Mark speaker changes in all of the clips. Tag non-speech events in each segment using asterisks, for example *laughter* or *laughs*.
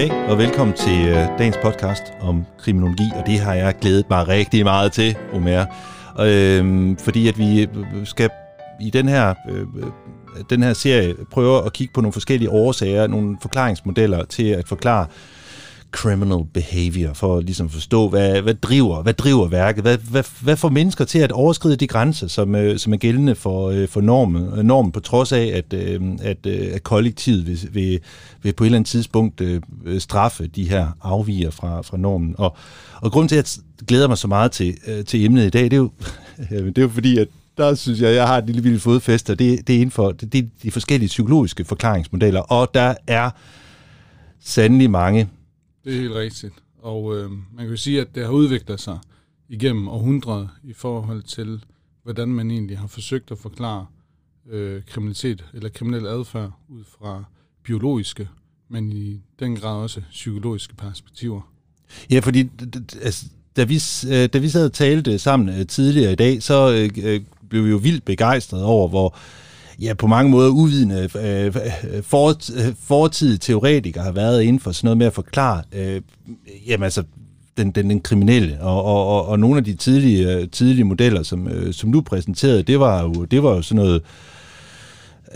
Speaker 1: Goddag og velkommen til øh, dagens podcast om kriminologi, og det har jeg glædet mig rigtig meget til, Omer. Øh, fordi at vi øh, skal i den her, øh, øh, den her serie prøve at kigge på nogle forskellige årsager, nogle forklaringsmodeller til at forklare criminal behavior, for at ligesom forstå, hvad, hvad, driver, hvad driver værket, hvad, hvad, hvad får mennesker til at overskride de grænser, som, øh, som er gældende for, øh, for normen, øh, normen, på trods af, at, øh, at, øh, at kollektivet vil, vil, vil på et eller andet tidspunkt øh, straffe de her afviger fra, fra normen. Og, og grund til, at jeg glæder mig så meget til, til emnet i dag, det er jo, *laughs* det er jo fordi, at der synes jeg, jeg har et lille vildt fodfæste, og det, det er inden for det, det er de forskellige psykologiske forklaringsmodeller, og der er sandelig mange
Speaker 2: det er helt rigtigt. Og øh, man kan jo sige, at det har udviklet sig igennem århundreder i forhold til, hvordan man egentlig har forsøgt at forklare øh, kriminalitet eller kriminel adfærd ud fra biologiske, men i den grad også psykologiske perspektiver.
Speaker 1: Ja, fordi altså, da, vi, øh, da vi sad og talte sammen øh, tidligere i dag, så øh, øh, blev vi jo vildt begejstrede over, hvor ja, på mange måder uvidende øh, øh for, øh, fortidige teoretikere har været inden for sådan noget med at forklare, øh, jamen altså, den, den, den kriminelle, og, og, og, og nogle af de tidlige, øh, tidlige modeller, som, øh, som du præsenterede, det var jo, det var jo sådan noget, øh,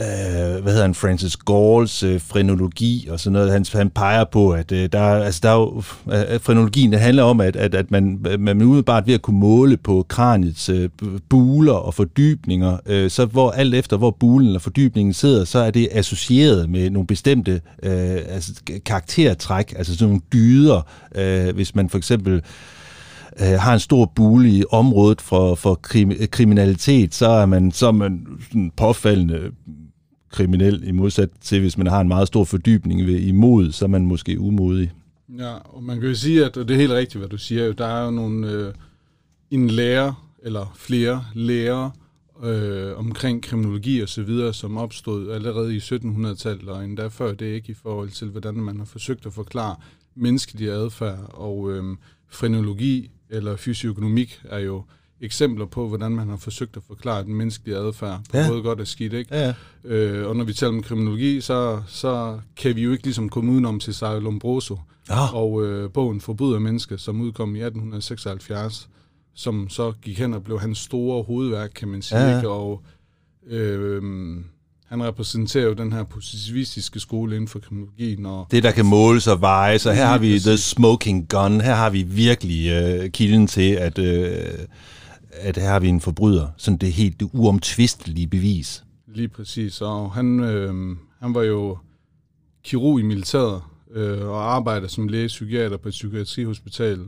Speaker 1: øh, hvad hedder han, Francis Galls øh, frenologi og sådan noget. Han, han peger på, at øh, der, altså, der er jo, øh, øh frenologien det handler om, at, at, at man, man umiddelbart ved at kunne måle på kraniets øh, buler og fordybninger, øh, så hvor alt efter, hvor bulen eller fordybningen sidder, så er det associeret med nogle bestemte øh, altså, karaktertræk, altså sådan nogle dyder. Øh, hvis man for eksempel øh, har en stor bule i området for, for krim, kriminalitet, så er man, så er man sådan påfaldende kriminel, i modsat til, hvis man har en meget stor fordybning ved imod, så er man måske umodig.
Speaker 2: Ja, og man kan jo sige, at det er helt rigtigt, hvad du siger. Der er jo nogle, øh, en lærer, eller flere lærere, øh, omkring kriminologi og så videre, som opstod allerede i 1700-tallet, og endda før det ikke i forhold til, hvordan man har forsøgt at forklare menneskelig adfærd. Og øh, frenologi eller fysiognomik er jo eksempler på, hvordan man har forsøgt at forklare den menneskelige adfærd på ja. både godt og skidt. Ikke? Ja, ja. Øh, og når vi taler om kriminologi, så, så kan vi jo ikke ligesom komme udenom til Sarah Lombroso ja. og øh, bogen Forbryder menneske, som udkom i 1876, som så gik hen og blev hans store hovedværk, kan man sige. Ja, ja. Og øh, han repræsenterer jo den her positivistiske skole inden for kriminologien. Og
Speaker 1: det, der kan måles og veje, så her har vi The Smoking Gun, her har vi virkelig øh, kilden til, at... Øh, at her har vi en forbryder. Sådan det helt uomtvistelige bevis.
Speaker 2: Lige præcis. Og han, øh, han var jo kirurg i militæret øh, og arbejder som læge-psykiater på et psykiatrihospital,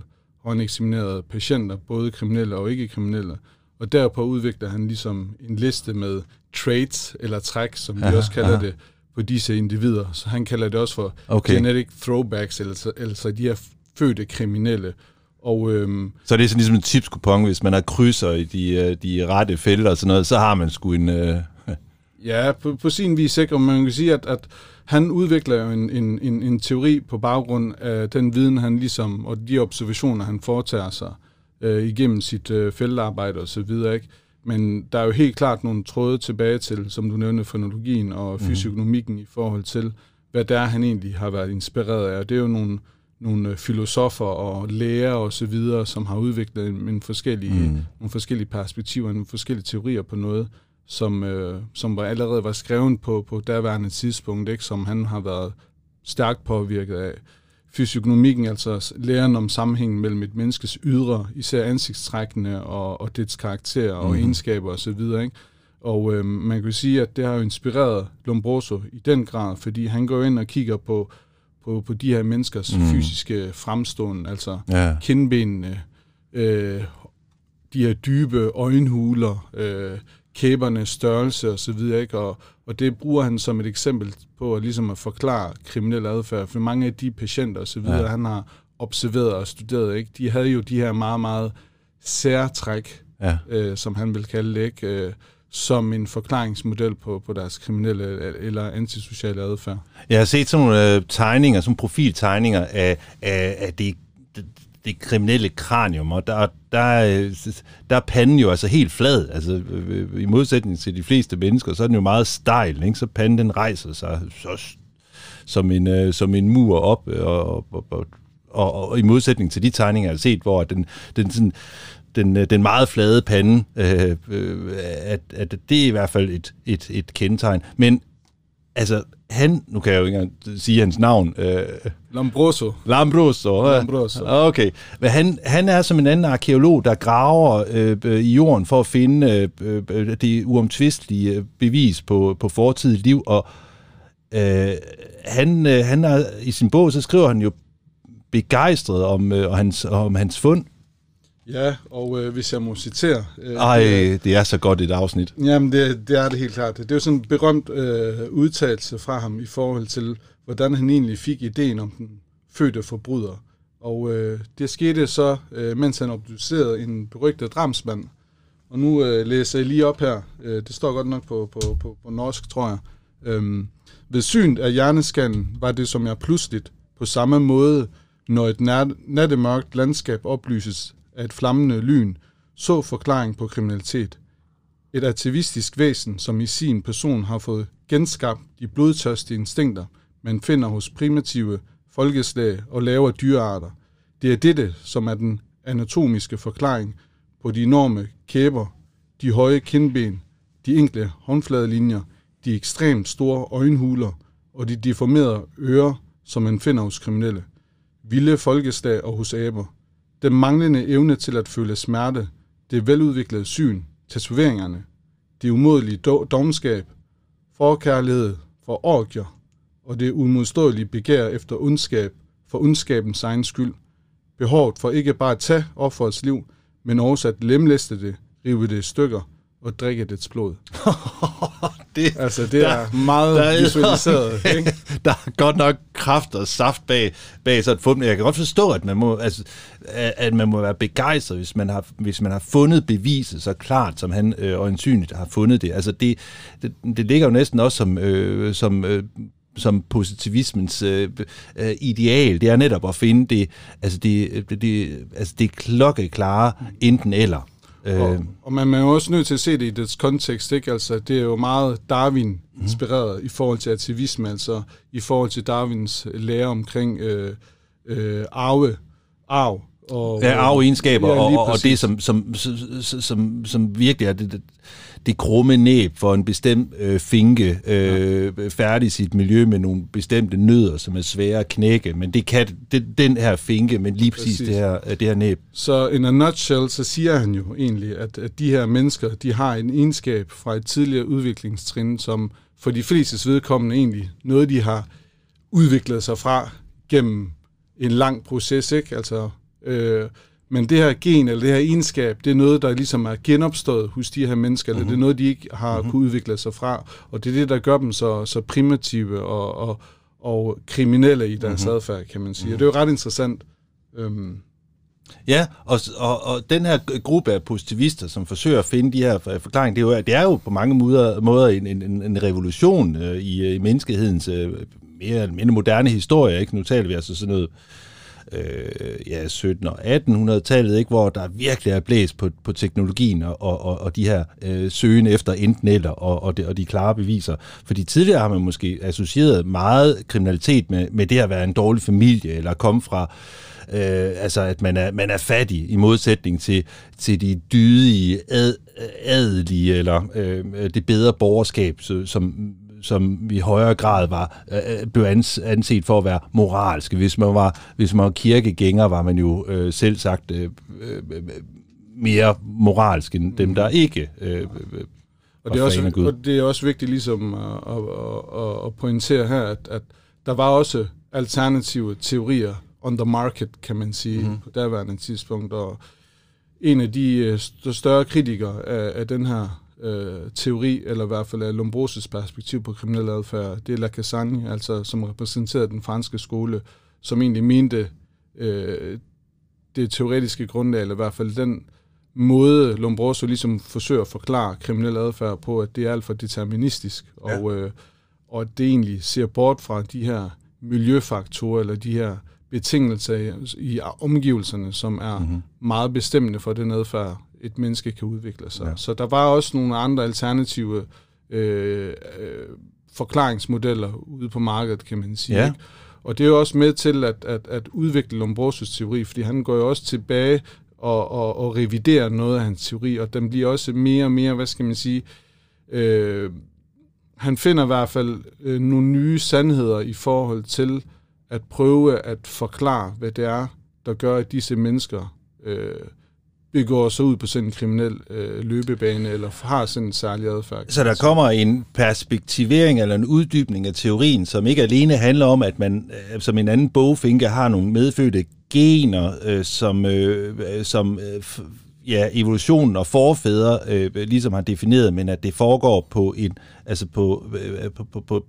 Speaker 2: og han eksaminerede patienter, både kriminelle og ikke-kriminelle. Og derpå udvikler han ligesom en liste med traits, eller træk, som vi også kalder aha. det, på disse individer. Så han kalder det også for okay. genetic throwbacks, altså, altså de her fødte kriminelle.
Speaker 1: Og, øhm, så det er sådan ligesom en tipskupon, hvis man har krydser i de, øh, de rette felter og sådan noget, så har man sgu en... Øh... *laughs*
Speaker 2: ja, på, på sin vis ikke, og man kan sige, at, at han udvikler jo en, en, en, en teori på baggrund af den viden, han ligesom, og de observationer, han foretager sig øh, igennem sit øh, feltarbejde og så videre, ikke? Men der er jo helt klart nogle tråde tilbage til, som du nævnte, fonologien og mhm. fysiognomikken mm. i forhold til, hvad der han egentlig har været inspireret af. Og det er jo nogle, nogle øh, filosofer og læger og så videre, som har udviklet en, en forskellige, mm. nogle forskellige perspektiver, nogle forskellige teorier på noget, som, øh, som var allerede var skrevet på, på derværende tidspunkt, ikke? som han har været stærkt påvirket af. Fysiognomikken, altså læren om sammenhængen mellem et menneskes ydre, især ansigtstrækkende og, og dets karakter og mm. egenskaber osv., ikke? Og øh, man kan sige, at det har jo inspireret Lombroso i den grad, fordi han går ind og kigger på, på, på de her menneskers mm. fysiske fremstående, altså ja. kindbenene, øh, de her dybe øjenhuler, øh, kæbernes størrelse osv., ikke? Og, og det bruger han som et eksempel på at, ligesom at forklare kriminel adfærd, for mange af de patienter osv., ja. han har observeret og studeret, ikke? de havde jo de her meget, meget særtræk, ja. øh, som han vil kalde det, ikke? Øh, som en forklaringsmodel på, på deres kriminelle eller antisociale adfærd.
Speaker 1: Jeg har set sådan nogle øh, tegninger, sådan profiltegninger af, af, af det, det, det kriminelle kranium, og der, der, øh, der er panden jo altså helt flad. Altså, øh, i modsætning til de fleste mennesker, så er den jo meget stejl, ikke? så panden den rejser sig så som, en, øh, som en mur op, øh, og, og, og, og, og i modsætning til de tegninger, jeg har set, hvor den, den, sådan, den, den meget flade pande, øh, øh, at, at det er i hvert fald et, et, et kendetegn. Men altså, han, nu kan jeg jo ikke engang sige hans navn. Øh,
Speaker 2: Lombroso.
Speaker 1: Lombroso.
Speaker 2: Lombroso.
Speaker 1: Okay. Men han, han er som en anden arkeolog, der graver øh, i jorden for at finde øh, øh, det uomtvistelige bevis på, på fortidigt liv, og øh, han, øh, han er, i sin bog, så skriver han jo begejstret om, øh, hans, om hans fund.
Speaker 2: Ja, og øh, hvis jeg må citere...
Speaker 1: Øh, Ej, det er så godt et afsnit.
Speaker 2: Jamen, det, det er det helt klart. Det er jo sådan en berømt øh, udtalelse fra ham i forhold til, hvordan han egentlig fik ideen om den fødte forbryder. Og øh, det skete så, øh, mens han obducerede en berygtet dramsmand. Og nu øh, læser jeg lige op her. Øh, det står godt nok på, på, på, på norsk, tror jeg. Øhm, ved syn af hjerneskallen var det som jeg pludseligt, på samme måde, når et nattemørkt landskab oplyses af et flammende lyn, så forklaring på kriminalitet. Et aktivistisk væsen, som i sin person har fået genskabt de blodtørstige instinkter, man finder hos primitive folkeslag og lavere dyrearter. Det er dette, som er den anatomiske forklaring på de enorme kæber, de høje kindben, de enkle håndfladelinjer, de ekstremt store øjenhuler og de deformerede ører, som man finder hos kriminelle, vilde folkeslag og hos aber. Den manglende evne til at føle smerte, det veludviklede syn, tatoveringerne, det umodelige dogenskab, forkærlighed for orgier og det umodståelige begær efter ondskab for ondskabens egen skyld. Behovet for ikke bare at tage offerets liv, men også at lemlæste det, rive det i stykker og drikke dets blod. *laughs* det, altså, det der, er meget der, visualiseret. *laughs* ikke?
Speaker 1: der er godt nok kraft og saft bag, bag sådan et fund, jeg kan godt forstå, at man må, altså, at man må være begejstret, hvis man har, hvis man har fundet beviset så klart, som han øh, øjensynligt har fundet det. Altså, det, det, det ligger jo næsten også som, øh, som øh, som positivismens øh, øh, ideal, det er netop at finde det, altså det, det, det, altså det klokkeklare enten eller.
Speaker 2: Og, øh. og man er jo også nødt til at se det i dets kontekst, ikke? Altså, det er jo meget Darwin-inspireret mm. i forhold til aktivisme, altså i forhold til Darwins lære omkring øh, øh, arve, arv.
Speaker 1: Og, ja, arveegenskaber, ja, og, og det, som, som, som, som, som virkelig er det, det krumme næb for en bestemt øh, finke øh, ja. færdig sit miljø med nogle bestemte nødder, som er svære at knække, men det kan det, den her finke, men lige præcis, præcis. Det, her, øh, det her næb.
Speaker 2: Så in a nutshell, så siger han jo egentlig, at, at de her mennesker, de har en egenskab fra et tidligere udviklingstrin, som for de flestes vedkommende egentlig noget, de har udviklet sig fra gennem en lang proces, ikke? Altså, øh, men det her gen, eller det her egenskab, det er noget, der ligesom er genopstået hos de her mennesker, mm-hmm. eller det er mhm. noget, de ikke har mm-hmm. kunne udvikle sig fra. Og det er det, der gør dem så, så primitive og, og, og kriminelle i deres mm-hmm. adfærd, kan man sige. Mm-hmm. Og det er jo ret interessant. Øhm.
Speaker 1: Ja, og, og, og den her gruppe af positivister, som forsøger at finde de her forklaringer, det er jo, det er jo på mange måder, måder en, en, en revolution øh, i, i menneskehedens øh, mere eller mindre moderne historie. Ikke? Nu taler vi altså sådan noget øh, ja, 17 og 1800-tallet, ikke, hvor der virkelig er blæst på, på teknologien og, og, og de her øh, søgen efter enten eller og, og, de, og de klare beviser. Fordi tidligere har man måske associeret meget kriminalitet med, med det at være en dårlig familie eller komme fra øh, altså at man er, man er fattig i modsætning til, til de dydige, ad, adelige eller øh, det bedre borgerskab, som som i højere grad var øh, blev anset for at være moralsk. Hvis man var, hvis man var kirkegænger, var man jo øh, selv sagt øh, øh, mere moralsk end dem, der ikke øh, øh
Speaker 2: og det, er også, og det er også vigtigt ligesom at, at, at, at pointere her, at, at der var også alternative teorier on the market, kan man sige, mm. på daværende tidspunkt, og en af de øh, større kritikere af, af den her øh, teori, eller i hvert fald af Lombroses perspektiv på kriminel adfærd, det er Lacassagne, altså som repræsenterede den franske skole, som egentlig mente øh, det teoretiske grundlag, eller i hvert fald den måde, Lombroso ligesom forsøger at forklare kriminel adfærd på, at det er alt for deterministisk, ja. og, øh, og at det egentlig ser bort fra de her miljøfaktorer, eller de her betingelser i, i omgivelserne, som er mm-hmm. meget bestemmende for den adfærd, et menneske kan udvikle sig. Ja. Så der var også nogle andre alternative øh, øh, forklaringsmodeller ude på markedet, kan man sige.
Speaker 1: Ja.
Speaker 2: Ikke? Og det er jo også med til at, at, at udvikle Lombrosos teori, fordi han går jo også tilbage og, og, og reviderer noget af hans teori, og den bliver også mere og mere, hvad skal man sige, øh, han finder i hvert fald øh, nogle nye sandheder i forhold til at prøve at forklare, hvad det er, der gør, at disse mennesker øh, begår sig ud på sådan en kriminel øh, løbebane, eller har sådan en særlig adfærd.
Speaker 1: Så der kommer en perspektivering eller en uddybning af teorien, som ikke alene handler om, at man øh, som en anden bogfinke har nogle medfødte gener, øh, som, øh, øh som øh, ja, evolutionen og forfædre øh, ligesom har defineret, men at det foregår på en, altså på, øh, på, på, på,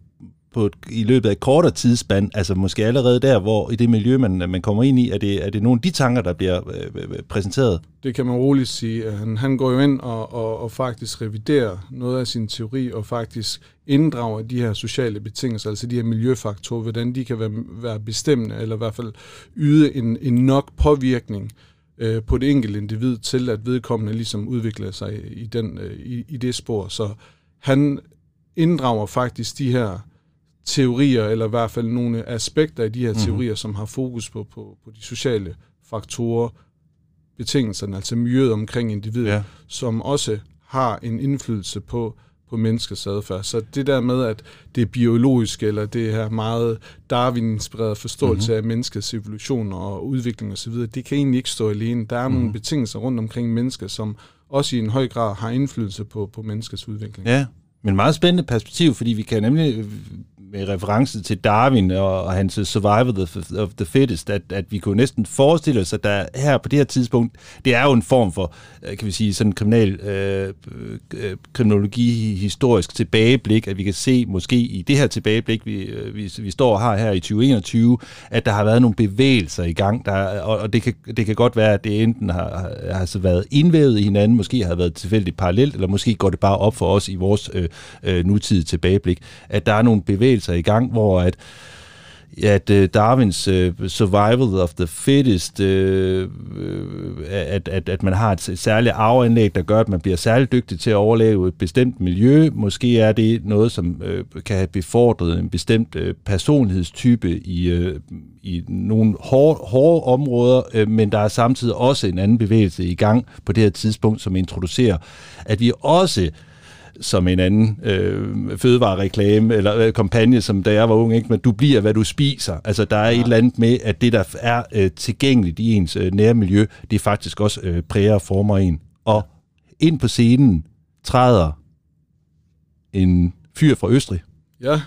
Speaker 1: på et, i løbet af et kortere tidsspand, altså måske allerede der, hvor i det miljø, man, man kommer ind i, er det, er det nogle af de tanker, der bliver øh, øh, øh præsenteret?
Speaker 2: Det kan man roligt sige. Han, han går jo ind og, og, og faktisk reviderer noget af sin teori, og faktisk inddrager de her sociale betingelser, altså de her miljøfaktorer, hvordan de kan være, være bestemmende, eller i hvert fald yde en, en nok påvirkning øh, på det enkelte individ, til at vedkommende ligesom udvikler sig i, den, øh, i, i det spor. Så han inddrager faktisk de her teorier, eller i hvert fald nogle aspekter af de her mm-hmm. teorier, som har fokus på, på, på de sociale faktorer, betingelserne, altså miljøet omkring individet, ja. som også har en indflydelse på, på menneskets adfærd. Så det der med, at det er biologisk, eller det her meget Darwin-inspirerede forståelse mm-hmm. af menneskets evolution og udvikling osv., det kan egentlig ikke stå alene. Der er mm-hmm. nogle betingelser rundt omkring mennesker, som også i en høj grad har indflydelse på, på menneskets udvikling.
Speaker 1: Ja, men meget spændende perspektiv, fordi vi kan nemlig med reference til Darwin og, og hans survival of, of the fittest, at, at vi kunne næsten forestille os, at der her på det her tidspunkt, det er jo en form for, øh, kan vi sige, sådan kriminal øh, øh, kriminologi historisk tilbageblik, at vi kan se måske i det her tilbageblik, vi, øh, vi, vi står og har her i 2021, at der har været nogle bevægelser i gang, der, og, og det, kan, det kan godt være, at det enten har, har altså været indvævet i hinanden, måske har været tilfældigt parallelt, eller måske går det bare op for os i vores øh, øh, nutidige tilbageblik, at der er nogle bevægelser, bevægelser i gang, hvor at, at uh, Darwins uh, survival of the fittest, uh, at, at, at man har et særligt arveanlæg, der gør, at man bliver særligt dygtig til at overleve et bestemt miljø. Måske er det noget, som uh, kan have befordret en bestemt uh, personlighedstype i, uh, i nogle hårde, hårde områder, uh, men der er samtidig også en anden bevægelse i gang på det her tidspunkt, som introducerer, at vi også som en anden øh, fødevarereklame eller øh, kampagne, som da jeg var ung, ikke? men du bliver, hvad du spiser. Altså, der er ja. et eller andet med, at det, der er øh, tilgængeligt i ens øh, nærmiljø, det faktisk også øh, præger og former en. Og ind på scenen træder en fyr fra Østrig.
Speaker 2: Ja.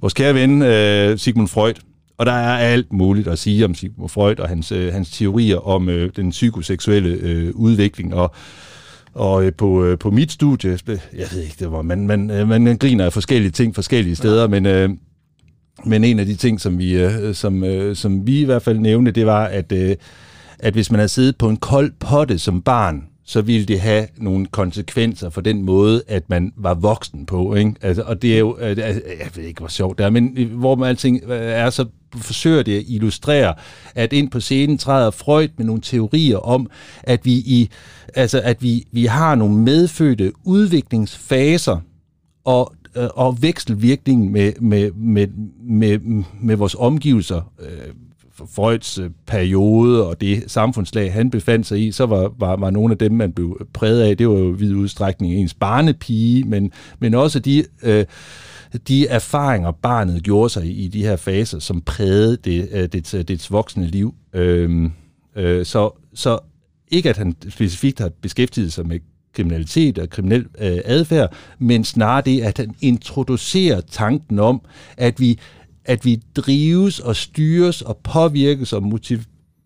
Speaker 1: Vores kære ven, øh, Sigmund Freud. Og der er alt muligt at sige om Sigmund Freud og hans, øh, hans teorier om øh, den psykoseksuelle øh, udvikling. Og og øh, på, øh, på mit studie, jeg ved ikke, det var, man, man, øh, man griner af forskellige ting forskellige steder, ja. men, øh, men en af de ting, som vi, øh, som, øh, som vi i hvert fald nævnte, det var, at, øh, at hvis man havde siddet på en kold potte som barn, så ville det have nogle konsekvenser for den måde, at man var voksen på. Ikke? Altså, og det er jo, øh, jeg ved ikke, hvor sjovt det er, men hvor man alting øh, er, så forsøger det at illustrere, at ind på scenen træder Freud med nogle teorier om, at vi i altså at vi, vi har nogle medfødte udviklingsfaser, og øh, og vekselvirkningen med, med, med, med, med vores omgivelser, øh, Freuds øh, periode og det samfundslag, han befandt sig i, så var, var, var nogle af dem, man blev præget af, det var jo vid udstrækning ens barnepige, men, men også de, øh, de erfaringer, barnet gjorde sig i de her faser, som prægede det, øh, dets, øh, dets voksne liv. Øh, øh, så, så ikke at han specifikt har beskæftiget sig med kriminalitet og kriminel øh, adfærd, men snarere det, at han introducerer tanken om, at vi at vi drives og styres og påvirkes og motiv,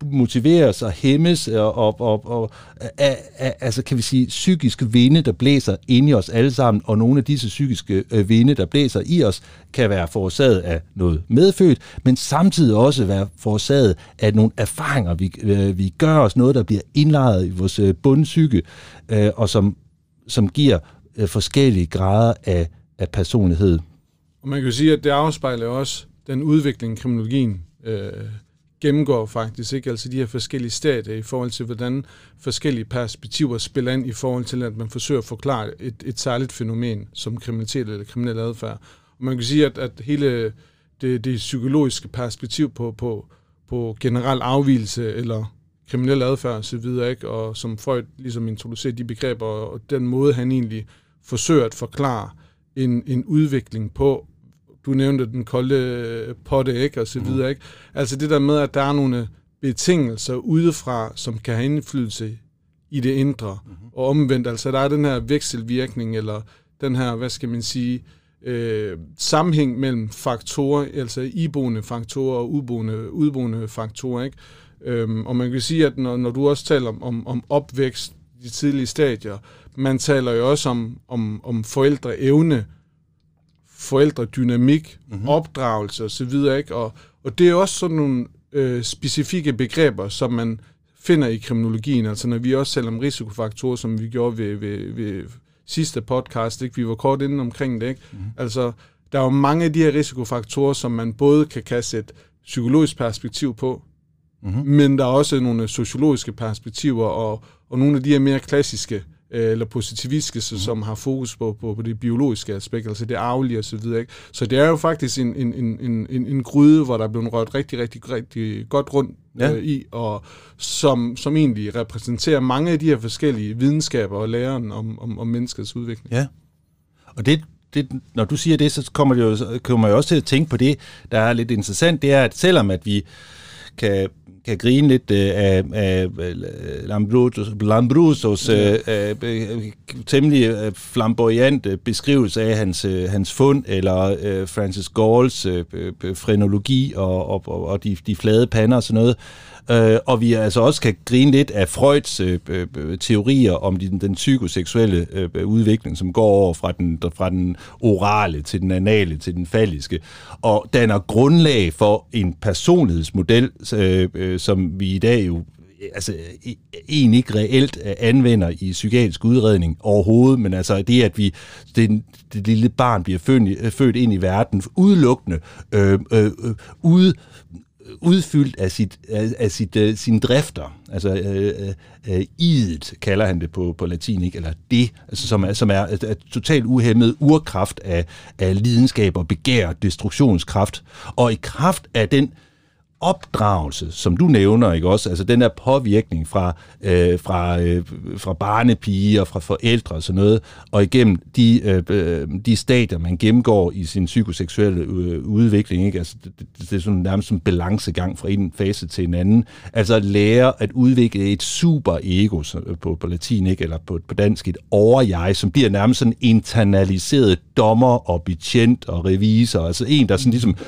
Speaker 1: motiveres og hæmmes og, og, og, og af, af, altså kan vi sige psykiske vinde, der blæser ind i os alle sammen, og nogle af disse psykiske øh, vinde, der blæser i os, kan være forårsaget af noget medfødt, men samtidig også være forårsaget af nogle erfaringer, vi, øh, vi gør os, noget, der bliver indlejret i vores øh, bundpsyke, øh, og som, som giver øh, forskellige grader af, af personlighed.
Speaker 2: Og man kan jo sige, at det afspejler også den udvikling, kriminologien øh, gennemgår faktisk, ikke? altså de her forskellige stadier i forhold til, hvordan forskellige perspektiver spiller ind i forhold til, at man forsøger at forklare et, et særligt fænomen som kriminalitet eller kriminel adfærd. Og man kan sige, at, at hele det, det psykologiske perspektiv på, på, på generel afvielse eller kriminel adfærd osv., ikke? og som Freud ligesom introducerer de begreber, og den måde, han egentlig forsøger at forklare en, en udvikling på, du nævnte den kolde potte, ikke, og så videre, mm. ikke? Altså det der med, at der er nogle betingelser udefra, som kan have indflydelse i det indre, mm-hmm. og omvendt, altså der er den her vekselvirkning, eller den her, hvad skal man sige, øh, sammenhæng mellem faktorer, altså iboende faktorer og uboende, udboende faktorer, ikke? Øhm, og man kan sige, at når, når du også taler om, om, om opvækst i de tidlige stadier, man taler jo også om, om, om forældreevne, forældredynamik, mm-hmm. opdragelse osv., ikke? Og, og det er også sådan nogle øh, specifikke begreber, som man finder i kriminologien, altså når vi også taler om risikofaktorer, som vi gjorde ved, ved, ved sidste podcast, ikke? vi var kort inde omkring det, ikke? Mm-hmm. altså der er jo mange af de her risikofaktorer, som man både kan kaste et psykologisk perspektiv på, mm-hmm. men der er også nogle sociologiske perspektiver, og, og nogle af de her mere klassiske Øh, eller positivistiske, mm. som har fokus på, på, på det biologiske aspekt, altså det arvelige osv. Så, så det er jo faktisk en, en, en, en, en gryde, hvor der er blevet rørt rigtig, rigtig, rigtig godt rundt ja. øh, i, og som, som egentlig repræsenterer mange af de her forskellige videnskaber og læren om, om, om menneskets udvikling.
Speaker 1: Ja, og det, det, når du siger det, så kommer, det jo, kommer jeg også til at tænke på det, der er lidt interessant, det er, at selvom at vi kan kan grine lidt øh, af, af Lambrusos, Lambrusos ja. øh, øh, temmelig øh, flamboyant beskrivelse af hans, øh, hans fund, eller øh, Francis Galls øh, frenologi og, og, og de, de flade pander og sådan noget. Øh, og vi altså også kan grine lidt af Freuds øh, øh, teorier om den, den psykoseksuelle øh, udvikling, som går over fra den, fra den orale til den anale til den falliske, og danner grundlag for en personlighedsmodel, øh, øh, som vi i dag jo altså e, egentlig ikke reelt øh, anvender i psykiatrisk udredning overhovedet, men altså det, at vi det, det lille barn bliver født, øh, født ind i verden udelukkende øh, øh, øh ude udfyldt af, sit, af, af sit, uh, sine drifter. Altså uh, uh, idet kalder han det på, på latin, ikke? eller det, altså, som er, som er er et totalt uhemmet urkraft af, af lidenskab og begær, destruktionskraft. Og i kraft af den opdragelse, som du nævner, ikke også? Altså den der påvirkning fra, øh, fra, øh, fra barnepige og fra forældre og sådan noget, og igennem de, øh, øh, de stadier, man gennemgår i sin psykoseksuelle øh, udvikling, ikke? Altså det, det, er sådan nærmest en balancegang fra en fase til en anden. Altså at lære at udvikle et super ego øh, på, på latin, ikke? Eller på, på dansk, et over-jeg, som bliver nærmest sådan internaliseret dommer og betjent og revisor, altså en, der sådan ligesom øh,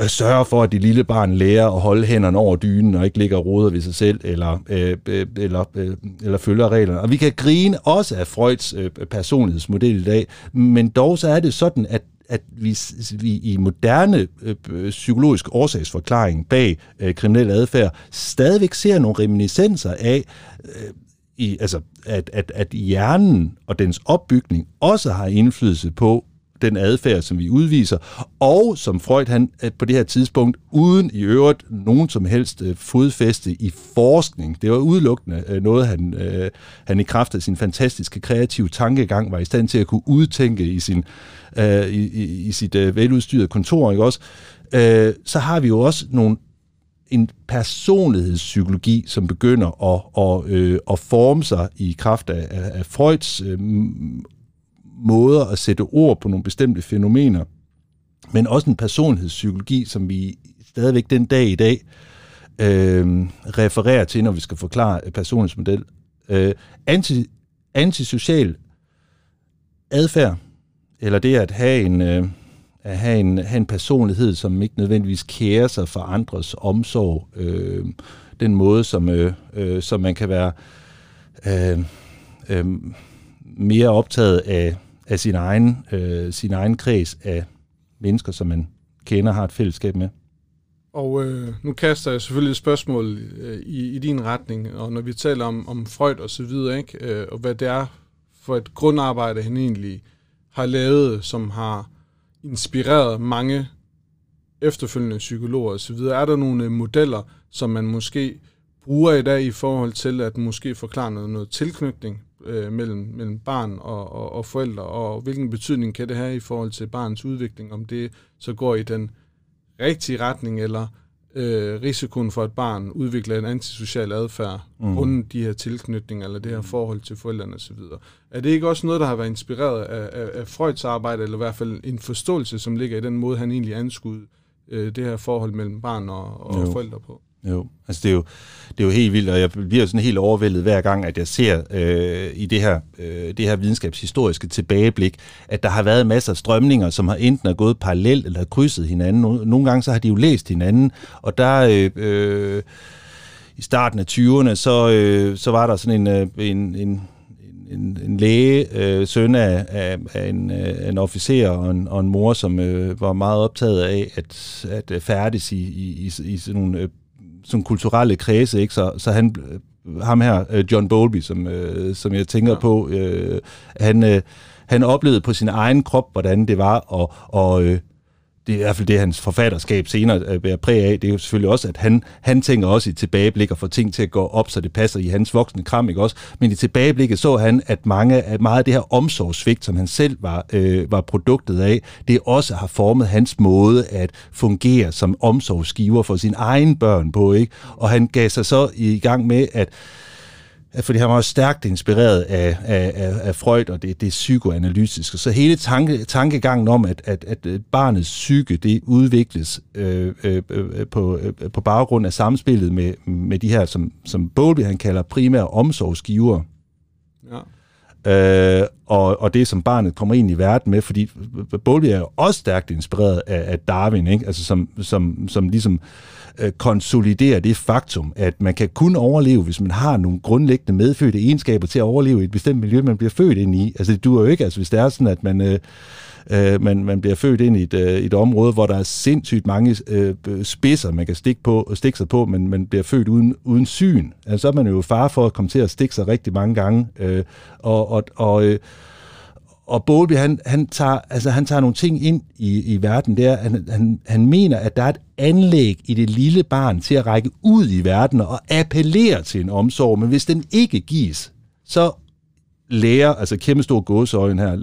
Speaker 1: Øh, sørge for, at det lille barn lærer at holde hænderne over dynen og ikke ligger og roder ved sig selv, eller, øh, øh, eller, øh, eller følger reglerne. Og vi kan grine også af Freuds øh, personlighedsmodel i dag, men dog så er det sådan, at at vi, vi i moderne øh, psykologisk årsagsforklaring bag øh, kriminel adfærd stadigvæk ser nogle reminiscenser af, øh, i, altså, at, at, at hjernen og dens opbygning også har indflydelse på, den adfærd, som vi udviser, og som Freud han øh, på det her tidspunkt, uden i øvrigt nogen som helst øh, fodfæste i forskning, det var udelukkende øh, noget, han, han i kraft af sin fantastiske kreative tankegang var i stand til at kunne udtænke i, sin, i, i, i sit veludstyrede kontor, ikke også? Så har vi jo også nogle en personlighedspsykologi, som begynder at, at, øh, at forme sig i kraft af, af, af Freuds øh, måder at sætte ord på nogle bestemte fænomener, men også en personlighedspsykologi, som vi stadigvæk den dag i dag øh, refererer til, når vi skal forklare personlighedsmodel. Øh, anti, antisocial adfærd, eller det at have en, øh, at have en, have en personlighed, som ikke nødvendigvis kærer sig for andres omsorg, øh, den måde, som, øh, øh, som man kan være øh, øh, mere optaget af af sin egen, øh, sin egen kreds af mennesker, som man kender har et fællesskab med.
Speaker 2: Og øh, nu kaster jeg selvfølgelig et spørgsmål øh, i, i din retning, og når vi taler om, om Freud og så videre, ikke, øh, og hvad det er for et grundarbejde, han egentlig har lavet, som har inspireret mange efterfølgende psykologer osv., er der nogle øh, modeller, som man måske bruger i dag i forhold til at måske forklare noget, noget tilknytning øh, mellem, mellem barn og, og, og forældre, og hvilken betydning kan det have i forhold til barnets udvikling, om det så går i den rigtige retning, eller øh, risikoen for, at barn udvikler en antisocial adfærd mm. grundet de her tilknytninger, eller det her forhold til forældrene osv. Er det ikke også noget, der har været inspireret af, af, af Freuds arbejde, eller i hvert fald en forståelse, som ligger i den måde, han egentlig anskud øh, det her forhold mellem barn og, og forældre på?
Speaker 1: Jo, altså det er jo, det er jo helt vildt, og jeg bliver sådan helt overvældet hver gang, at jeg ser øh, i det her, øh, det her videnskabshistoriske tilbageblik, at der har været masser af strømninger, som har enten er gået parallelt eller har krydset hinanden. Nogle gange så har de jo læst hinanden, og der øh, øh, i starten af 20'erne, så, øh, så var der sådan en, øh, en, en en, en læge, øh, søn af, af, af en, øh, en officer og en, og en mor, som øh, var meget optaget af at, at færdes i, i, i, i sådan nogle øh, sådan kulturelle kredse, ikke? Så, så han, øh, ham her, øh, John Bowlby, som, øh, som jeg tænker ja. på, øh, han, øh, han oplevede på sin egen krop, hvordan det var at, og, øh, det er i hvert fald det, hans forfatterskab senere øh, bærer præg af, det er jo selvfølgelig også, at han, han tænker også i tilbageblik og får ting til at gå op, så det passer i hans voksne kram, ikke også? Men i tilbageblikket så han, at mange at meget af det her omsorgsvigt, som han selv var, øh, var produktet af, det også har formet hans måde at fungere som omsorgsgiver for sine egne børn på, ikke? Og han gav sig så i gang med at fordi han var stærkt inspireret af, af, af, af Freud og det, det psykoanalytiske. Så hele tanke, tankegangen om, at, at, at øh, barnets psyke det udvikles øh, øh, øh, på, øh, på baggrund af samspillet med, med de her, som, som Bowlby han kalder primære omsorgsgiver. Øh, og, og det, som barnet kommer ind i verden med, fordi Bowlby er jo også stærkt inspireret af, af Darwin, ikke? Altså som, som, som ligesom øh, konsoliderer det faktum, at man kan kun overleve, hvis man har nogle grundlæggende medfødte egenskaber til at overleve i et bestemt miljø, man bliver født ind i. Altså det duer jo ikke, altså hvis det er sådan, at man... Øh, øh, man, man bliver født ind i et, øh, et område, hvor der er sindssygt mange øh, spidser, man kan stikke, på, stikke sig på, men man bliver født uden, uden syn. Altså, så er man jo far for at komme til at stikke sig rigtig mange gange. Øh, og og, og øh, og Bowlby, han, han, tager, altså, han tager nogle ting ind i, i verden der. Han, han, han mener, at der er et anlæg i det lille barn til at række ud i verden og appellere til en omsorg, men hvis den ikke gives, så lærer, altså kæmpe stor gåseøjne her,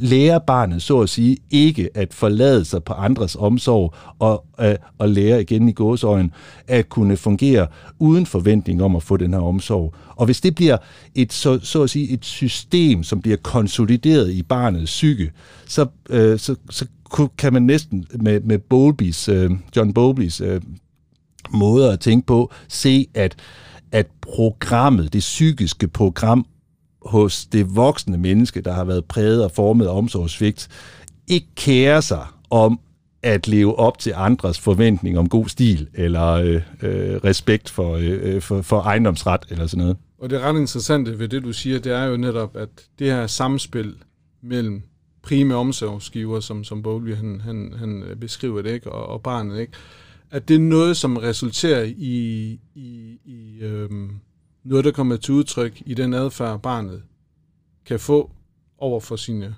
Speaker 1: lærer barnet så at sige ikke at forlade sig på andres omsorg og, øh, og lære igen i gåseøjne at kunne fungere uden forventning om at få den her omsorg. Og hvis det bliver et, så, så at sige, et system, som bliver konsolideret i barnets psyke, så, øh, så, så kan man næsten med, med Bowlby's, øh, John Bowlby's øh, måde at tænke på, se at at programmet, det psykiske program, hos det voksne menneske, der har været præget og formet af omsorgsvigt, ikke kærer sig om at leve op til andres forventning om god stil eller øh, øh, respekt for, øh, øh, for, for ejendomsret eller sådan noget.
Speaker 2: Og det ret interessante ved det, du siger, det er jo netop, at det her samspil mellem prime omsorgsgiver, som, som Bowlby han, han, han beskriver det, ikke? Og, og barnet, ikke? at det er noget, som resulterer i, i, i øhm, noget, der kommer til udtryk i den adfærd, barnet kan få over for sine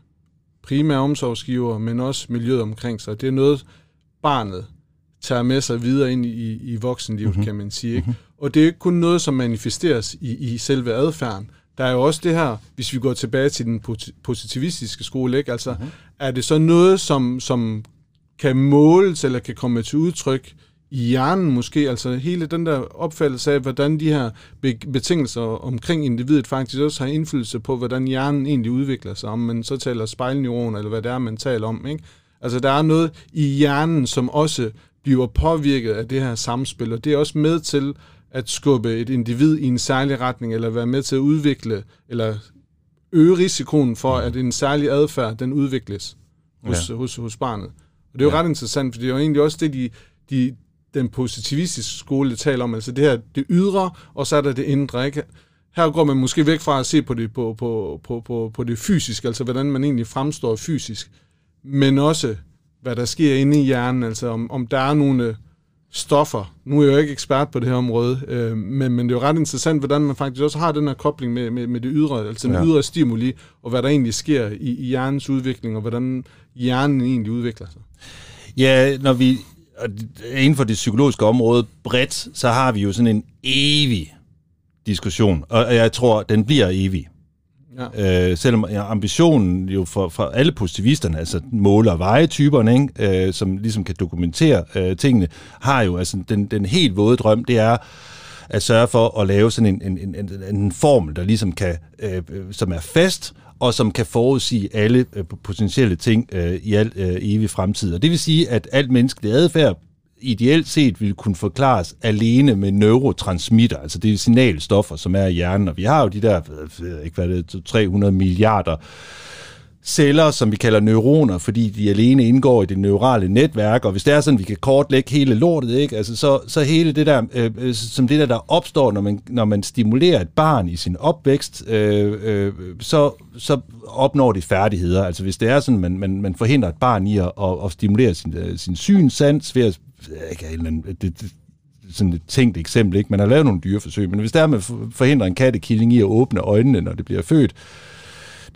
Speaker 2: primære omsorgsgiver, men også miljøet omkring sig. Det er noget, barnet tager med sig videre ind i, i voksenlivet, mm-hmm. kan man sige. Ikke? Mm-hmm. Og det er ikke kun noget, som manifesteres i, i selve adfærden. Der er jo også det her, hvis vi går tilbage til den positivistiske skole, ikke? Altså, mm-hmm. er det så noget, som, som kan måles eller kan komme til udtryk i hjernen måske, altså hele den der opfattelse af, hvordan de her betingelser omkring individet faktisk også har indflydelse på, hvordan hjernen egentlig udvikler sig, om man så taler spejlneuroner, eller hvad det er, man taler om. Ikke? Altså der er noget i hjernen, som også bliver påvirket af det her samspil, og det er også med til at skubbe et individ i en særlig retning, eller være med til at udvikle, eller øge risikoen for, at en særlig adfærd, den udvikles hos, ja. hos, hos barnet. Og det er jo ja. ret interessant, for det er jo egentlig også det, de, de, den positivistiske skole taler om, altså det her, det ydre, og så er der det indre, ikke? Her går man måske væk fra at se på det, på, på, på, på, på det fysiske, altså hvordan man egentlig fremstår fysisk, men også, hvad der sker inde i hjernen, altså om, om der er nogle stoffer. Nu er jeg jo ikke ekspert på det her område, øh, men, men det er jo ret interessant, hvordan man faktisk også har den her kobling med, med, med det ydre, altså den ja. ydre stimuli, og hvad der egentlig sker i, i hjernens udvikling, og hvordan hjernen egentlig udvikler sig.
Speaker 1: Ja, når vi inden for det psykologiske område bredt, så har vi jo sådan en evig diskussion, og jeg tror, den bliver evig. Ja. Øh, selvom ambitionen jo for, for alle positivisterne, altså måler og vejetyperne, ikke, øh, som ligesom kan dokumentere øh, tingene, har jo altså den, den helt våde drøm, det er at sørge for at lave sådan en, en, en, en formel, der ligesom kan, øh, som er fast, og som kan forudsige alle øh, potentielle ting øh, i al øh, evig fremtid. Og det vil sige, at alt menneskelig adfærd ideelt set ville kunne forklares alene med neurotransmitter, altså det er signalstoffer, som er i hjernen. Og vi har jo de der, jeg ved ikke hvad det er, 300 milliarder celler, som vi kalder neuroner, fordi de alene indgår i det neurale netværk, og hvis det er sådan, vi kan kortlægge hele lortet, ikke? Altså, så, så hele det der, øh, øh, som det der, der opstår, når man, når man stimulerer et barn i sin opvækst, øh, øh, så, så opnår det færdigheder. Altså hvis det er sådan, man, man, man forhindrer et barn i at, at, at stimulere sin, øh, sin synsans ved at ikke, det, det, sådan et tænkt eksempel, ikke? Man har lavet nogle dyreforsøg, men hvis der er, man forhindrer en kattekilling i at åbne øjnene, når det bliver født,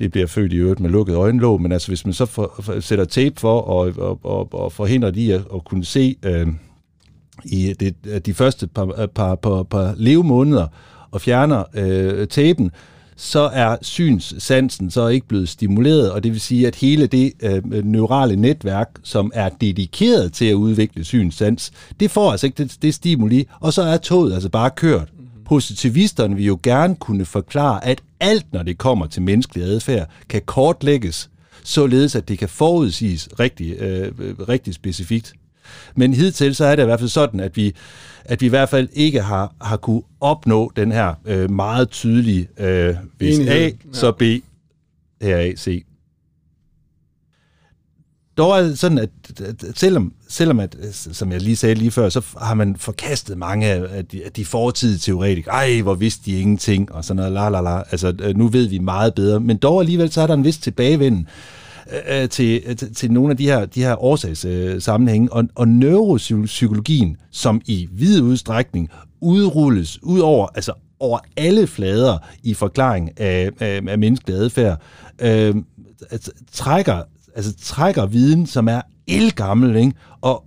Speaker 1: det bliver født i øvrigt med lukket øjenlåg, men altså hvis man så for, for, sætter tape for og, og, og, og forhindrer de at, at kunne se øh, i det, de første par, øh, par, par, par levemåneder og fjerner øh, tapen, så er synssansen så ikke blevet stimuleret, og det vil sige, at hele det øh, neurale netværk, som er dedikeret til at udvikle synssans, det får altså ikke det, det stimuli, og så er toget altså bare kørt. Positivisterne vil jo gerne kunne forklare, at alt, når det kommer til menneskelig adfærd, kan kortlægges, således at det kan forudsiges rigtig, øh, rigtig specifikt. Men hidtil så er det i hvert fald sådan, at vi, at vi i hvert fald ikke har, har kunne opnå den her øh, meget tydelige, øh, hvis Enighed. A, så B, her A, C. Dog er det sådan, at, at selvom, selvom at, øh, som jeg lige sagde lige før, så har man forkastet mange af de, af de fortidige teoretikere. Ej, hvor vidste de ingenting, og sådan noget, la la la. Altså, øh, nu ved vi meget bedre. Men dog alligevel, så er der en vis tilbagevenden øh, øh til, til, til nogle af de her, de her årsagssammenhænge. Øh, og, og neuropsykologien, som i vid udstrækning udrulles ud over, altså over alle flader i forklaring af, af, af menneskelig adfærd, øh, altså, trækker, altså, trækker viden, som er elgammel, ikke? Og,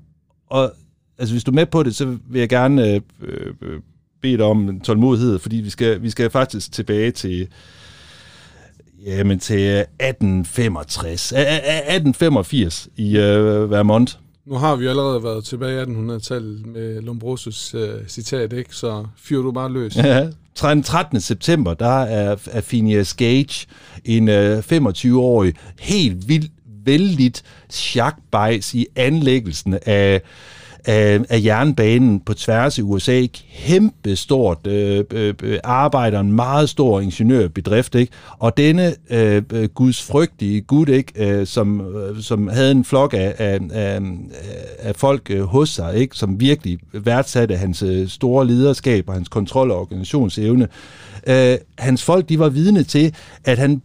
Speaker 1: og altså, hvis du er med på det, så vil jeg gerne øh, øh, bede dig om tålmodighed, fordi vi skal, vi skal faktisk tilbage til Jamen til 1865. 1885 i uh, Vermont.
Speaker 2: Nu har vi allerede været tilbage i 1800-tallet med Lombrosos uh, citat, ikke? Så fyrer du bare løs.
Speaker 1: Ja, den 13. september, der er, er Phineas Gage, en uh, 25-årig, helt vildt vældigt chakbejs i anlæggelsen af af, af jernbanen på tværs i USA. Kæmpe stort øh, øh, øh, arbejder, en meget stor ingeniørbedrift, ikke? Og denne øh, øh gudsfrygtige gud, ikke? Øh, som, øh, som havde en flok af, af, af, af folk øh, hos sig, ikke? Som virkelig værdsatte hans øh, store lederskab og hans kontrol- og organisationsevne. Øh, hans folk, de var vidne til, at han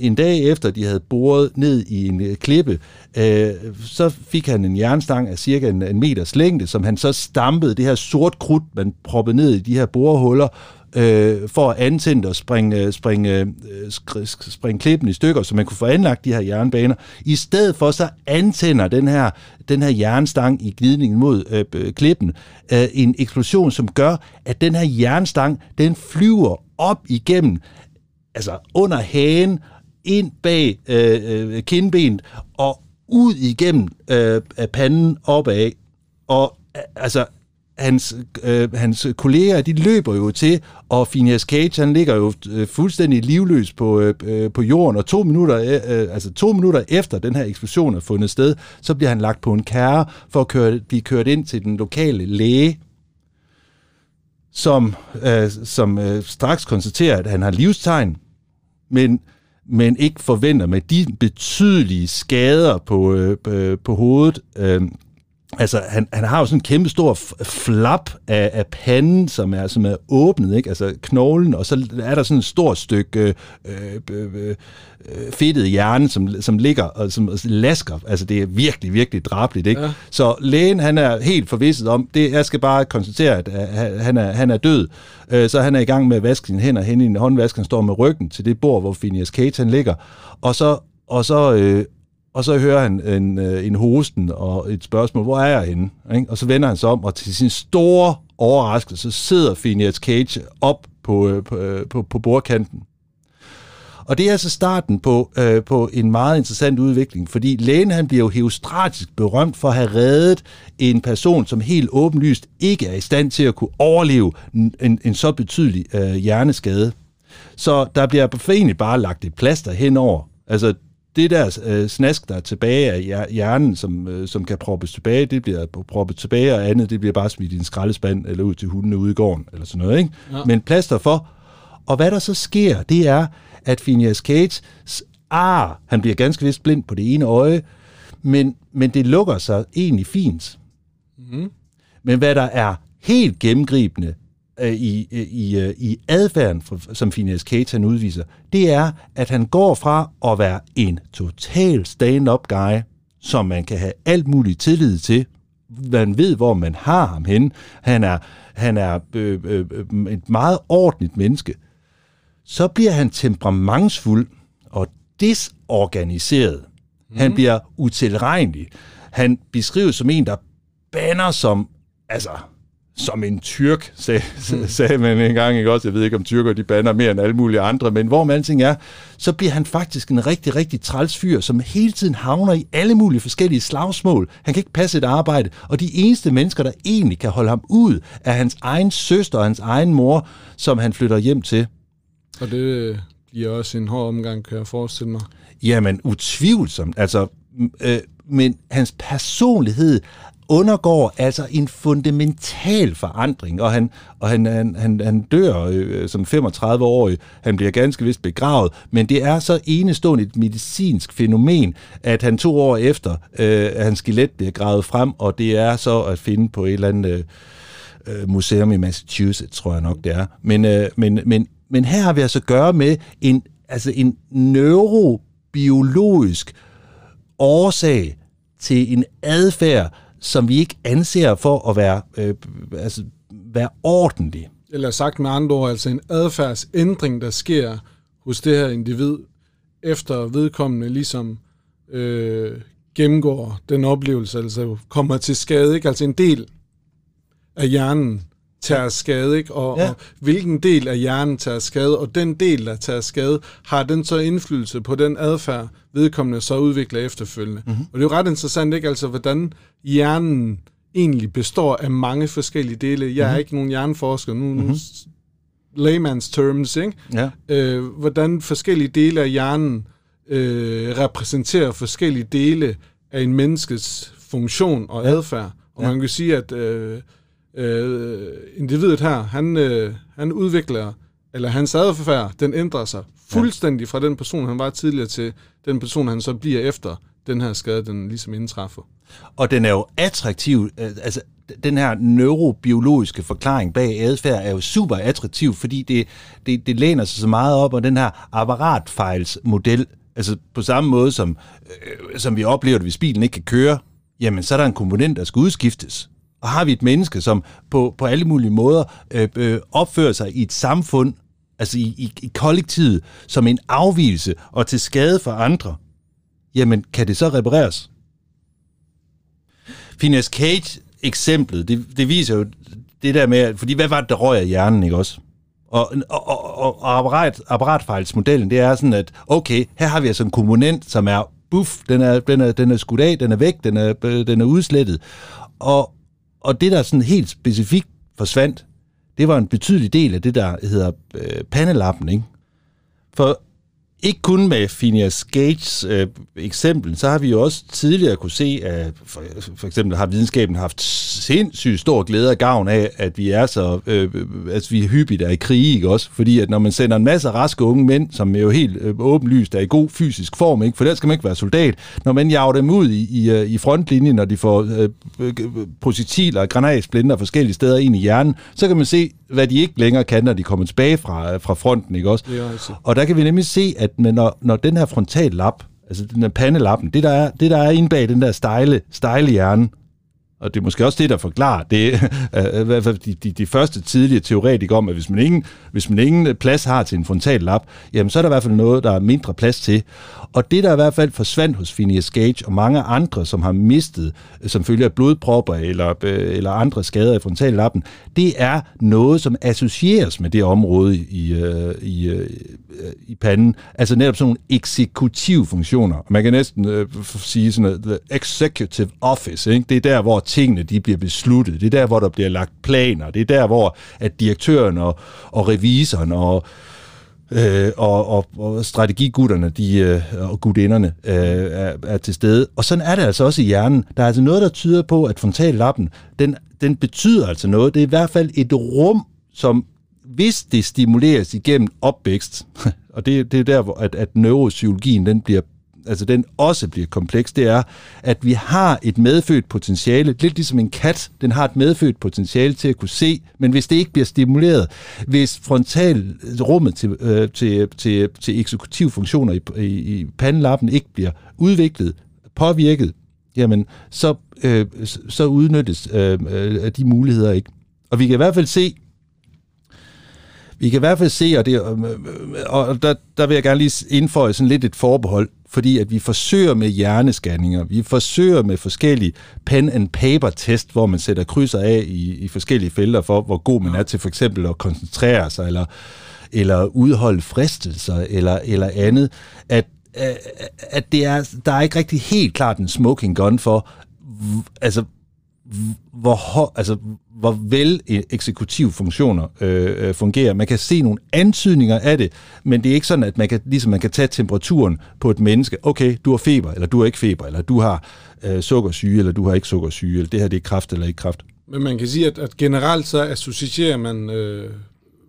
Speaker 1: en dag efter de havde boret ned i en øh, klippe, øh, så fik han en jernstang af cirka en, en meters længde, som han så stampede det her sort krudt, man proppede ned i de her borehuller, øh, for at antænde og springe, øh, springe, øh, springe klippen i stykker, så man kunne få anlagt de her jernbaner. I stedet for så antænder den her, den her jernstang i glidningen mod øh, klippen øh, en eksplosion, som gør, at den her jernstang, den flyver op igennem, altså under hagen, ind bag øh, øh, kindbenet og ud igennem øh, panden opad. Og øh, altså, hans, øh, hans kolleger, de løber jo til, og Phineas Cage, han ligger jo øh, fuldstændig livløs på, øh, øh, på jorden, og to minutter, øh, øh, altså to minutter efter den her eksplosion er fundet sted, så bliver han lagt på en kære for at køre, blive kørt ind til den lokale læge, som, øh, som øh, straks konstaterer, at han har livstegn, men men ikke forventer med de betydelige skader på, øh, øh på hovedet. Øh, altså, han, han har jo sådan en kæmpe stor flap af, af panden, som er, som er åbnet, ikke? altså knoglen, og så er der sådan et stort stykke øh, øh, øh, fedtet hjerne, som, som ligger og som lasker. Altså, det er virkelig, virkelig drabligt, ikke? Ja. Så lægen, han er helt forvisset om, det, jeg skal bare konstatere, at han er, han er død. Øh, så han er i gang med at vaske sine hænder hen i en håndvask, han står med ryggen til det bord, hvor Phineas Kate han ligger. Og så, og så øh, og så hører han en, øh, en hosten og et spørgsmål, hvor er jeg henne? Ikke? Og så vender han sig om, og til sin store overraskelse sidder Phineas Cage op på, øh, på, øh, på, på bordkanten. Og det er altså starten på, øh, på en meget interessant udvikling, fordi lægen han bliver jo heostratisk berømt for at have reddet en person, som helt åbenlyst ikke er i stand til at kunne overleve en, en så betydelig øh, hjerneskade. Så der bliver egentlig bare lagt et plaster henover. Altså, det der øh, snask, der er tilbage af hjernen, som, øh, som kan proppes tilbage, det bliver proppet tilbage, og andet, det bliver bare smidt i en skraldespand, eller ud til hundene ude i gården, eller sådan noget, ikke? Ja. Men plaster for. Og hvad der så sker, det er, at Phineas Cage, ah, han bliver ganske vist blind på det ene øje, men, men det lukker sig egentlig fint. Mm. Men hvad der er helt gennemgribende øh, i, i, øh, i adfærden, som Phineas han udviser, det er, at han går fra at være en total stand-up guy, som man kan have alt muligt tillid til, man ved, hvor man har ham hen. Han er, han er øh, øh, et meget ordentligt menneske så bliver han temperamentsfuld og desorganiseret. Mm. Han bliver utilregnelig. Han beskrives som en, der banner som, altså, som en tyrk, sag, mm. sagde man engang, ikke også? Jeg ved ikke, om tyrker de banner mere end alle mulige andre, men hvor man alting er, så bliver han faktisk en rigtig, rigtig træls fyr, som hele tiden havner i alle mulige forskellige slagsmål. Han kan ikke passe et arbejde, og de eneste mennesker, der egentlig kan holde ham ud, er hans egen søster og hans egen mor, som han flytter hjem til.
Speaker 2: Og det bliver også en hård omgang, kan jeg forestille mig.
Speaker 1: Jamen, utvivlsomt. Altså, øh, men hans personlighed undergår altså en fundamental forandring, og han, og han, han, han, han dør øh, som 35-årig. Han bliver ganske vist begravet, men det er så enestående et medicinsk fænomen, at han to år efter, øh, hans skelet bliver gravet frem, og det er så at finde på et eller andet øh, øh, museum i Massachusetts, tror jeg nok det er. Men, øh, men, men men her har vi altså at gøre med en, altså en neurobiologisk årsag til en adfærd, som vi ikke anser for at være, øh, altså, være ordentlig.
Speaker 2: Eller sagt med andre ord, altså en adfærdsændring, der sker hos det her individ, efter vedkommende ligesom øh, gennemgår den oplevelse, altså kommer til skade, ikke? altså en del af hjernen tager skade, ikke? Og, ja. og hvilken del af hjernen tager skade, og den del, der tager skade, har den så indflydelse på den adfærd, vedkommende så udvikler efterfølgende. Mm-hmm. Og det er jo ret interessant, ikke? Altså, hvordan hjernen egentlig består af mange forskellige dele. Jeg mm-hmm. er ikke nogen hjerneforsker, nu, mm-hmm. nu layman's terms, ikke? Ja. Øh, hvordan forskellige dele af hjernen øh, repræsenterer forskellige dele af en menneskes funktion og adfærd. Og ja. man kan sige, at øh, øh, individet her, han, øh, han udvikler, eller hans adfærd, den ændrer sig fuldstændig fra den person, han var tidligere, til den person, han så bliver efter den her skade, den ligesom indtræffer.
Speaker 1: Og den er jo attraktiv, øh, altså den her neurobiologiske forklaring bag adfærd er jo super attraktiv, fordi det, det, det læner sig så meget op, og den her apparatfejlsmodel, altså på samme måde som, øh, som vi oplever det, hvis bilen ikke kan køre, jamen så er der en komponent, der skal udskiftes. Og har vi et menneske, som på, på alle mulige måder øh, øh, opfører sig i et samfund, altså i, i, i kollektivet, som en afvielse og til skade for andre, jamen kan det så repareres? Phineas Cage eksemplet, det, det viser jo det der med, fordi hvad var det, der røg af hjernen, ikke også? Og, og, og, og apparat, apparatfejlsmodellen, det er sådan, at okay, her har vi altså en komponent, som er buff, den er, den er, den er skudt af, den er væk, den er, øh, den er udslettet. Og, og det, der sådan helt specifikt forsvandt, det var en betydelig del af det, der hedder øh, pandelappen, ikke? For ikke kun med Phineas Gates øh, eksempel, så har vi jo også tidligere kunne se, at for, for eksempel har videnskaben haft sindssygt stor glæde og gavn af, at vi er så, øh, at vi er hyppigt er i krig, ikke også? Fordi at når man sender en masse raske unge mænd, som er jo helt øh, åbenlyst er i god fysisk form, ikke? For der skal man ikke være soldat. Når man jager dem ud i, i, øh, i frontlinjen, når de får øh, øh, projektiler, granatsplinter forskellige steder ind i hjernen, så kan man se, hvad de ikke længere kan, når de kommer tilbage fra, fra fronten, ikke også? Altså. Og der kan vi nemlig se, at når, når den her frontallap, altså den her pandelappen, det der er, det der er inde bag den der stejle, stejle hjerne, og det er måske også det, der forklarer det, *laughs* øh, i hvert fald de, de, de første tidlige teoretikere om, at hvis man, ingen, hvis man ingen plads har til en frontallap, jamen så er der i hvert fald noget, der er mindre plads til. Og det, der i hvert fald forsvandt hos Phineas Gage og mange andre, som har mistet øh, som følger af blodpropper eller, øh, eller andre skader i frontallappen, det er noget, som associeres med det område i, i, i panden. Altså netop sådan nogle eksekutive funktioner. Man kan næsten øh, sige sådan noget, the executive office. Ikke? Det er der, hvor tingene de bliver besluttet. Det er der, hvor der bliver lagt planer. Det er der, hvor at direktøren og, og revisoren og øh, og, og, og strategigutterne de, øh, og gudinderne øh, er, er til stede. Og sådan er det altså også i hjernen. Der er altså noget, der tyder på, at frontallappen, den, den betyder altså noget. Det er i hvert fald et rum, som hvis det stimuleres igennem opvækst, *laughs* og det, det er der, hvor at, at neuropsykologien den bliver altså den også bliver kompleks, det er, at vi har et medfødt potentiale, lidt ligesom en kat, den har et medfødt potentiale til at kunne se, men hvis det ikke bliver stimuleret, hvis frontalrummet til, øh, til, til, til eksekutive funktioner i, i, i pandelappen ikke bliver udviklet, påvirket, jamen så, øh, så udnyttes øh, øh, de muligheder ikke. Og vi kan i hvert fald se, vi kan i hvert fald se, og, det, og der, der vil jeg gerne lige indføje sådan lidt et forbehold, fordi at vi forsøger med hjerneskanninger, vi forsøger med forskellige pen and paper test, hvor man sætter krydser af i, i forskellige felter for, hvor god man er til for eksempel at koncentrere sig, eller, eller udholde fristelser, eller, eller andet, at, at det er, der er ikke rigtig helt klart en smoking gun for, altså, hvor, altså, hvor vel eksekutive funktioner øh, øh, fungerer. Man kan se nogle antydninger af det, men det er ikke sådan, at man kan, ligesom man kan tage temperaturen på et menneske. Okay, du har feber, eller du har ikke feber, eller du har øh, sukkersyge, eller du har ikke sukkersyge, eller det her det er kraft eller ikke kraft.
Speaker 2: Men man kan sige, at, at generelt så associerer man øh,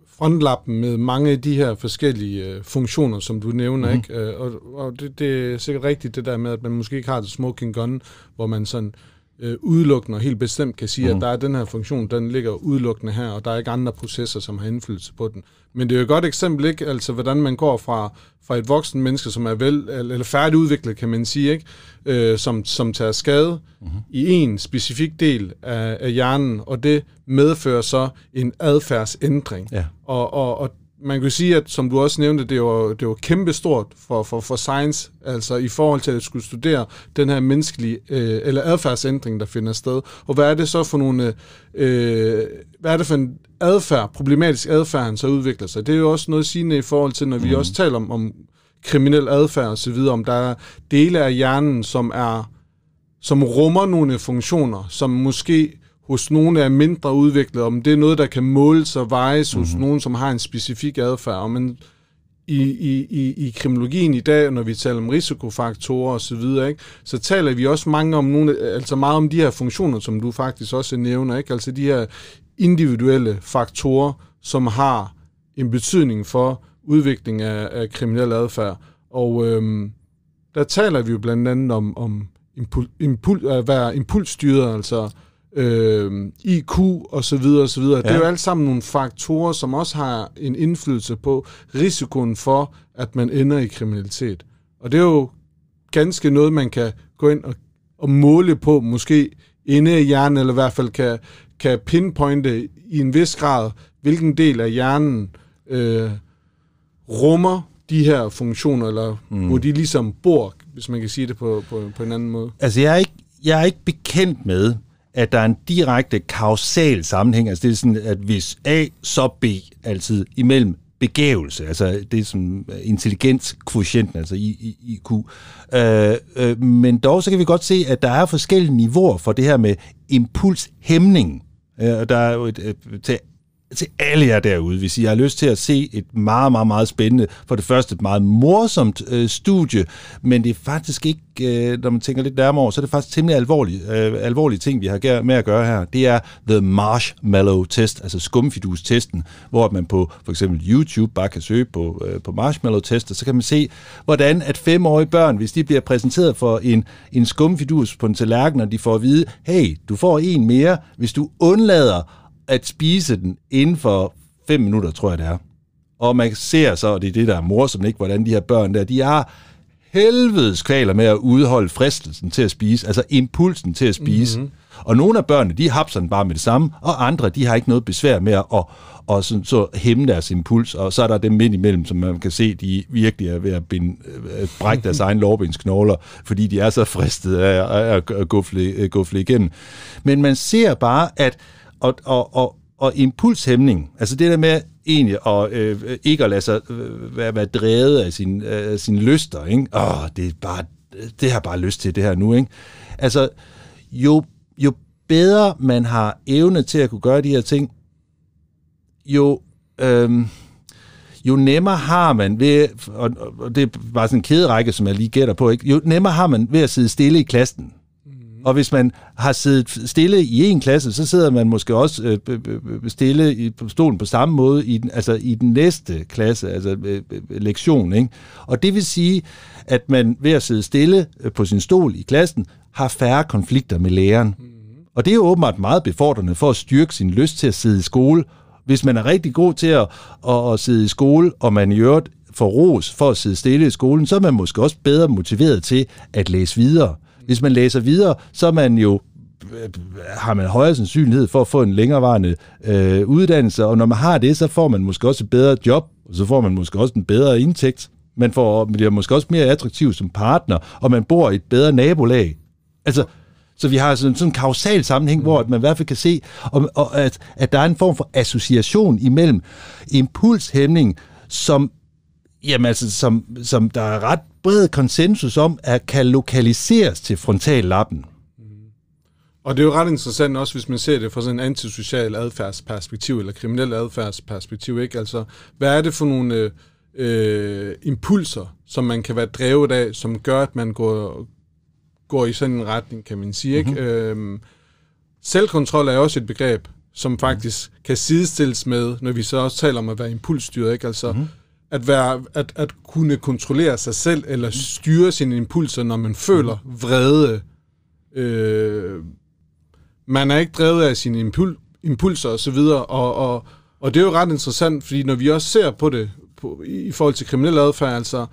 Speaker 2: frontlappen med mange af de her forskellige øh, funktioner, som du nævner, mm-hmm. ikke? Øh, og, og det, det er sikkert rigtigt det der med, at man måske ikke har det smoking gun, hvor man sådan øh, udelukkende og helt bestemt kan sige, mm. at der er den her funktion, den ligger udelukkende her, og der er ikke andre processer, som har indflydelse på den. Men det er jo et godt eksempel, ikke? Altså, hvordan man går fra, fra et voksen menneske, som er vel, eller færdigudviklet, kan man sige, ikke? Øh, som, som tager skade mm-hmm. i en specifik del af, af hjernen, og det medfører så en adfærdsændring. Ja. Og, og, og man kan sige, at som du også nævnte, det var, det var kæmpestort for, for, for science, altså i forhold til at skulle studere den her menneskelige, øh, eller adfærdsændring, der finder sted. Og hvad er det så for nogle, øh, hvad er det for en adfærd, problematisk adfærd, han så udvikler sig? Det er jo også noget sigende i forhold til, når vi mm. også taler om, om kriminel adfærd og så videre, om der er dele af hjernen, som er som rummer nogle funktioner, som måske hos nogle er mindre udviklet, om det er noget, der kan måles og vejes mm-hmm. hos mhm. nogen, som har en specifik adfærd. Men i, i, i, i kriminologien i dag, når vi taler om risikofaktorer osv., så, ikke, så taler vi også mange om nogle, altså meget om de her funktioner, som du faktisk også nævner, ikke? altså de her individuelle faktorer, som har en betydning for udvikling af, af kriminel adfærd. Og øhm, der taler vi jo blandt andet om, om impul, impul, at være impulsstyret, altså øh, IQ og så videre og så videre. Ja. Det er jo alt sammen nogle faktorer, som også har en indflydelse på risikoen for, at man ender i kriminalitet. Og det er jo ganske noget, man kan gå ind og, og måle på, måske inde i hjernen, eller i hvert fald kan, kan pinpointe i en vis grad, hvilken del af hjernen øh, rummer de her funktioner, eller mm. hvor de ligesom bor, hvis man kan sige det på, på, på en anden måde.
Speaker 1: Altså, jeg er ikke, jeg er ikke bekendt med, at der er en direkte kausal sammenhæng, altså det er sådan, at hvis A, så B altid imellem begævelse, altså det er som øh, intelligenskvotienten, altså IQ. Øh, øh, men dog så kan vi godt se, at der er forskellige niveauer for det her med impulshæmning. Øh, der er jo et, et, til til alle jer derude, hvis I har lyst til at se et meget, meget, meget spændende, for det første et meget morsomt øh, studie, men det er faktisk ikke, øh, når man tænker lidt nærmere over, så er det faktisk temmelig alvorlige, øh, alvorlige ting, vi har med at gøre her. Det er The Marshmallow Test, altså skumfidus-testen, hvor man på for eksempel YouTube bare kan søge på, øh, på Marshmallow Test, og så kan man se, hvordan at femårige børn, hvis de bliver præsenteret for en, en skumfidus på en tallerken, og de får at vide, hey, du får en mere, hvis du undlader at spise den inden for fem minutter, tror jeg det er. Og man ser så, og det er det, der er morsomt, ikke? hvordan de her børn der, de er helvedes kvaler med at udholde fristelsen til at spise, altså impulsen til at spise. Mm-hmm. Og nogle af børnene, de hapser den bare med det samme, og andre, de har ikke noget besvær med at og sådan, så hæmme deres impuls, og så er der dem midt imellem, som man kan se, de virkelig er ved at binde, øh, brække deres *laughs* egen lårbensknogler, fordi de er så fristet af, af at gufle, gufle igennem. Men man ser bare, at og, og, og, og impulshæmning, altså det der med egentlig at, øh, ikke at lade sig øh, være, være drevet af sin, øh, sine lyster, ikke? Åh, det er bare, det har jeg bare lyst til det her nu, ikke? Altså, jo, jo bedre man har evne til at kunne gøre de her ting, jo, øh, jo nemmere har man ved, og, og det er bare sådan en kæderække, som jeg lige gætter på, ikke? jo nemmere har man ved at sidde stille i klassen. Mm. Og hvis man har siddet stille i en klasse, så sidder man måske også øh, stille i, stolen på samme måde i den, altså i den næste klasse, altså øh, lektion. Ikke? Og det vil sige, at man ved at sidde stille øh, på sin stol i klassen, har færre konflikter med læreren. Mm. Og det er jo åbenbart meget befordrende for at styrke sin lyst til at sidde i skole, hvis man er rigtig god til at, at, at sidde i skole, og man i øvrigt får ros for at sidde stille i skolen, så er man måske også bedre motiveret til at læse videre. Mm. Hvis man læser videre, så er man jo øh, har man højere sandsynlighed for at få en længerevarende øh, uddannelse, og når man har det, så får man måske også et bedre job, og så får man måske også en bedre indtægt. Man får, bliver måske også mere attraktiv som partner, og man bor i et bedre nabolag. Altså, så vi har sådan, sådan en kausal sammenhæng, mm. hvor man i hvert fald kan se, og, og at, at der er en form for association imellem impulshæmning, som, jamen altså, som, som der er ret bred konsensus om, at kan lokaliseres til frontallappen. Mm.
Speaker 2: Og det er jo ret interessant også, hvis man ser det fra sådan en antisocial adfærdsperspektiv, eller kriminel adfærdsperspektiv, ikke? Altså, hvad er det for nogle øh, impulser, som man kan være drevet af, som gør, at man går, går i sådan en retning, kan man sige. Mm-hmm. Ikke? Øhm, selvkontrol er også et begreb, som faktisk kan sidestilles med, når vi så også taler om at være impulsstyret, ikke? Altså, mm-hmm. At, være, at, at kunne kontrollere sig selv, eller mhm. styre sine impulser, når man føler mm. vrede. Øh, man er ikke drevet af sine impul, impulser osv., og, og, og, og det er jo ret interessant, fordi når vi også ser på det på, i forhold til kriminel adfærd, altså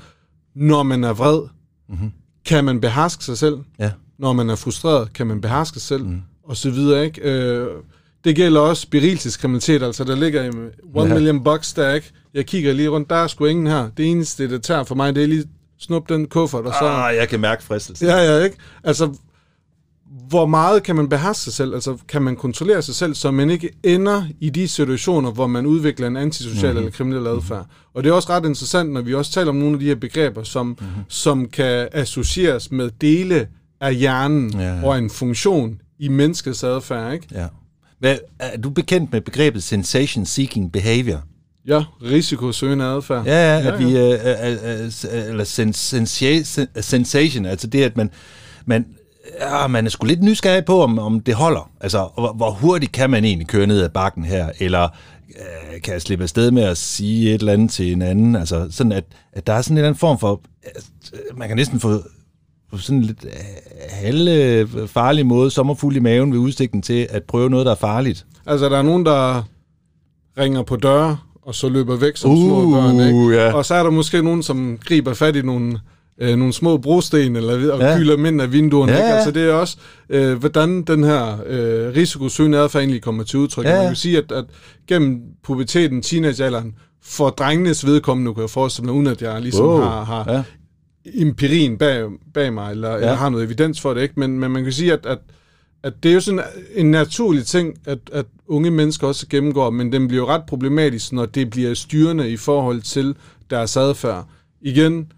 Speaker 2: når man er vred, mm-hmm kan man beherske sig selv. Ja. Når man er frustreret, kan man beherske sig selv, mm. og så videre, ikke? Øh, det gælder også berilelseskriminalitet, altså der ligger en one ja. million bucks ikke? Jeg kigger lige rundt, der er sgu ingen her. Det eneste, det tager for mig, det er lige snup den kuffert, og så...
Speaker 1: Ah, jeg kan mærke fristelsen.
Speaker 2: Ja, ja, ikke? Altså, hvor meget kan man beherske sig selv? Altså, kan man kontrollere sig selv, så man ikke ender i de situationer, hvor man udvikler en antisocial mm-hmm. eller kriminel adfærd? Og det er også ret interessant, når vi også taler om nogle af de her begreber, som, mm-hmm. som kan associeres med dele af hjernen ja, ja. og en funktion i menneskets adfærd, ikke?
Speaker 1: Ja. Hvad, er du bekendt med begrebet sensation-seeking behavior?
Speaker 2: Ja, risikosøgende adfærd.
Speaker 1: Ja, ja, at ja, ja. vi, uh, uh, uh, eller sens- sensation, altså det, at man, man ja, man er sgu lidt nysgerrig på, om, om det holder. Altså, hvor, hvor hurtigt kan man egentlig køre ned ad bakken her? Eller øh, kan jeg slippe afsted med at sige et eller andet til en anden? Altså, sådan at, at der er sådan en eller anden form for... Øh, man kan næsten få på sådan en lidt øh, halve farlig måde sommerfuld i maven ved udsigten til at prøve noget, der er farligt.
Speaker 2: Altså, der er nogen, der ringer på døre, og så løber væk som uh, små børn, ikke? Ja. Og så er der måske nogen, som griber fat i nogle øh, nogle små brosten, eller og ja. kyler dem ind af vinduerne. Ja, ja. Ikke? Altså, det er også, øh, hvordan den her øh, risikosøgende adfærd egentlig kommer til udtryk. Ja, ja. Man kan sige, at, at gennem puberteten, teenagealderen, for drengenes vedkommende, kan jeg forestille mig, uden at jeg ligesom wow. har, har ja. Empirien bag, bag mig, eller, ja. eller har noget evidens for det, ikke? Men, men man kan sige, at, at, at det er jo sådan en naturlig ting, at, at unge mennesker også gennemgår, men den bliver jo ret problematisk, når det bliver styrende i forhold til deres adfærd. Igen,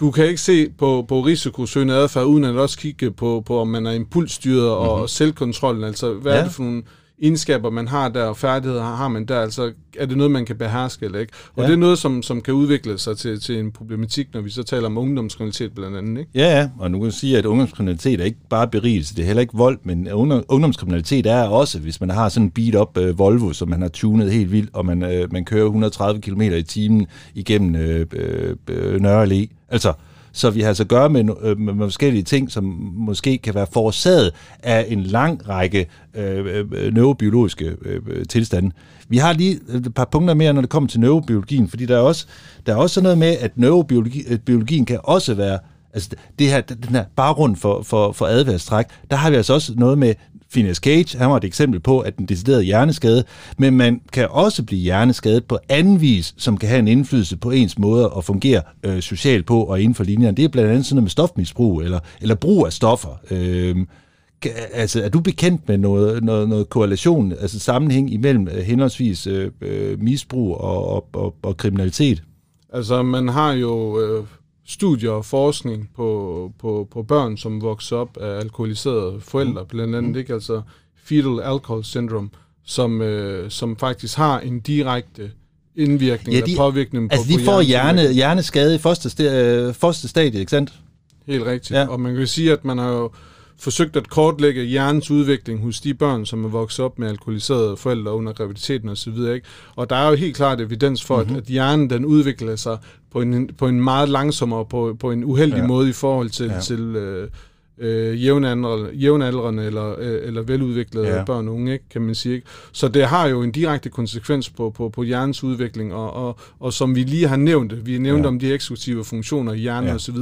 Speaker 2: du kan ikke se på, på risikosøgende adfærd, uden at også kigge på, på om man er impulsstyret og mm-hmm. selvkontrollen. Altså, hvad ja. er det for nogle egenskaber, man har der, og færdigheder har man der? Altså, er det noget, man kan beherske eller ikke? Og ja. det er noget, som, som kan udvikle sig til, til en problematik, når vi så taler om ungdomskriminalitet blandt andet, ikke?
Speaker 1: Ja, ja, og nu kan jeg sige, at ungdomskriminalitet er ikke bare berigelse, det er heller ikke vold, men ungdomskriminalitet er også, hvis man har sådan en beat-up uh, Volvo, som man har tunet helt vildt, og man, uh, man kører 130 km i timen igennem uh, uh, Nørre Allé. Altså, så vi har altså at gøre med, øh, med, med forskellige ting, som måske kan være forårsaget af en lang række øh, øh, øh neurobiologiske øh, øh, tilstande. Vi har lige et par punkter mere, når det kommer til neurobiologien, fordi der er også, der er også sådan noget med, at neurobiologien kan også være Altså det her, den her baggrund for, for, for adfærdstræk, der har vi altså også noget med Phineas Cage, han var et eksempel på, at den deciderede hjerneskade, men man kan også blive hjerneskadet på anden vis, som kan have en indflydelse på ens måde at fungere øh, socialt på og inden for linjerne. Det er blandt andet sådan noget med stofmisbrug eller, eller brug af stoffer. Øh, altså, er du bekendt med noget, noget, noget korrelation, altså sammenhæng imellem øh, henholdsvis øh, øh, misbrug og, og, og, og kriminalitet?
Speaker 2: Altså, man har jo øh, studier og forskning på, på, på børn, som vokser op af alkoholiserede forældre, mm. blandt andet, mm. ikke? Altså fetal alcohol syndrome, som, øh, som faktisk har en direkte indvirkning ja, de, eller påvirkning
Speaker 1: altså på de får hjerne, hjerneskade i første, st- øh, første stadie, ikke sandt?
Speaker 2: Helt rigtigt. Ja. Og man kan sige, at man har jo forsøgt at kortlægge hjernens udvikling hos de børn, som er vokset op med alkoholiserede forældre under graviditeten osv. Og, og der er jo helt klart evidens for, mm-hmm. at, at hjernen den udvikler sig på en, på en meget langsommere, på, på en uheldig ja. måde i forhold til, ja. til øh, øh, jævnaldrende, jævnaldrende eller, øh, eller veludviklede ja. børn og unge, ikke, kan man sige. Ikke? Så det har jo en direkte konsekvens på, på, på hjernens udvikling, og, og, og som vi lige har nævnt, vi nævnte ja. om de eksekutive funktioner i hjernen ja. osv.,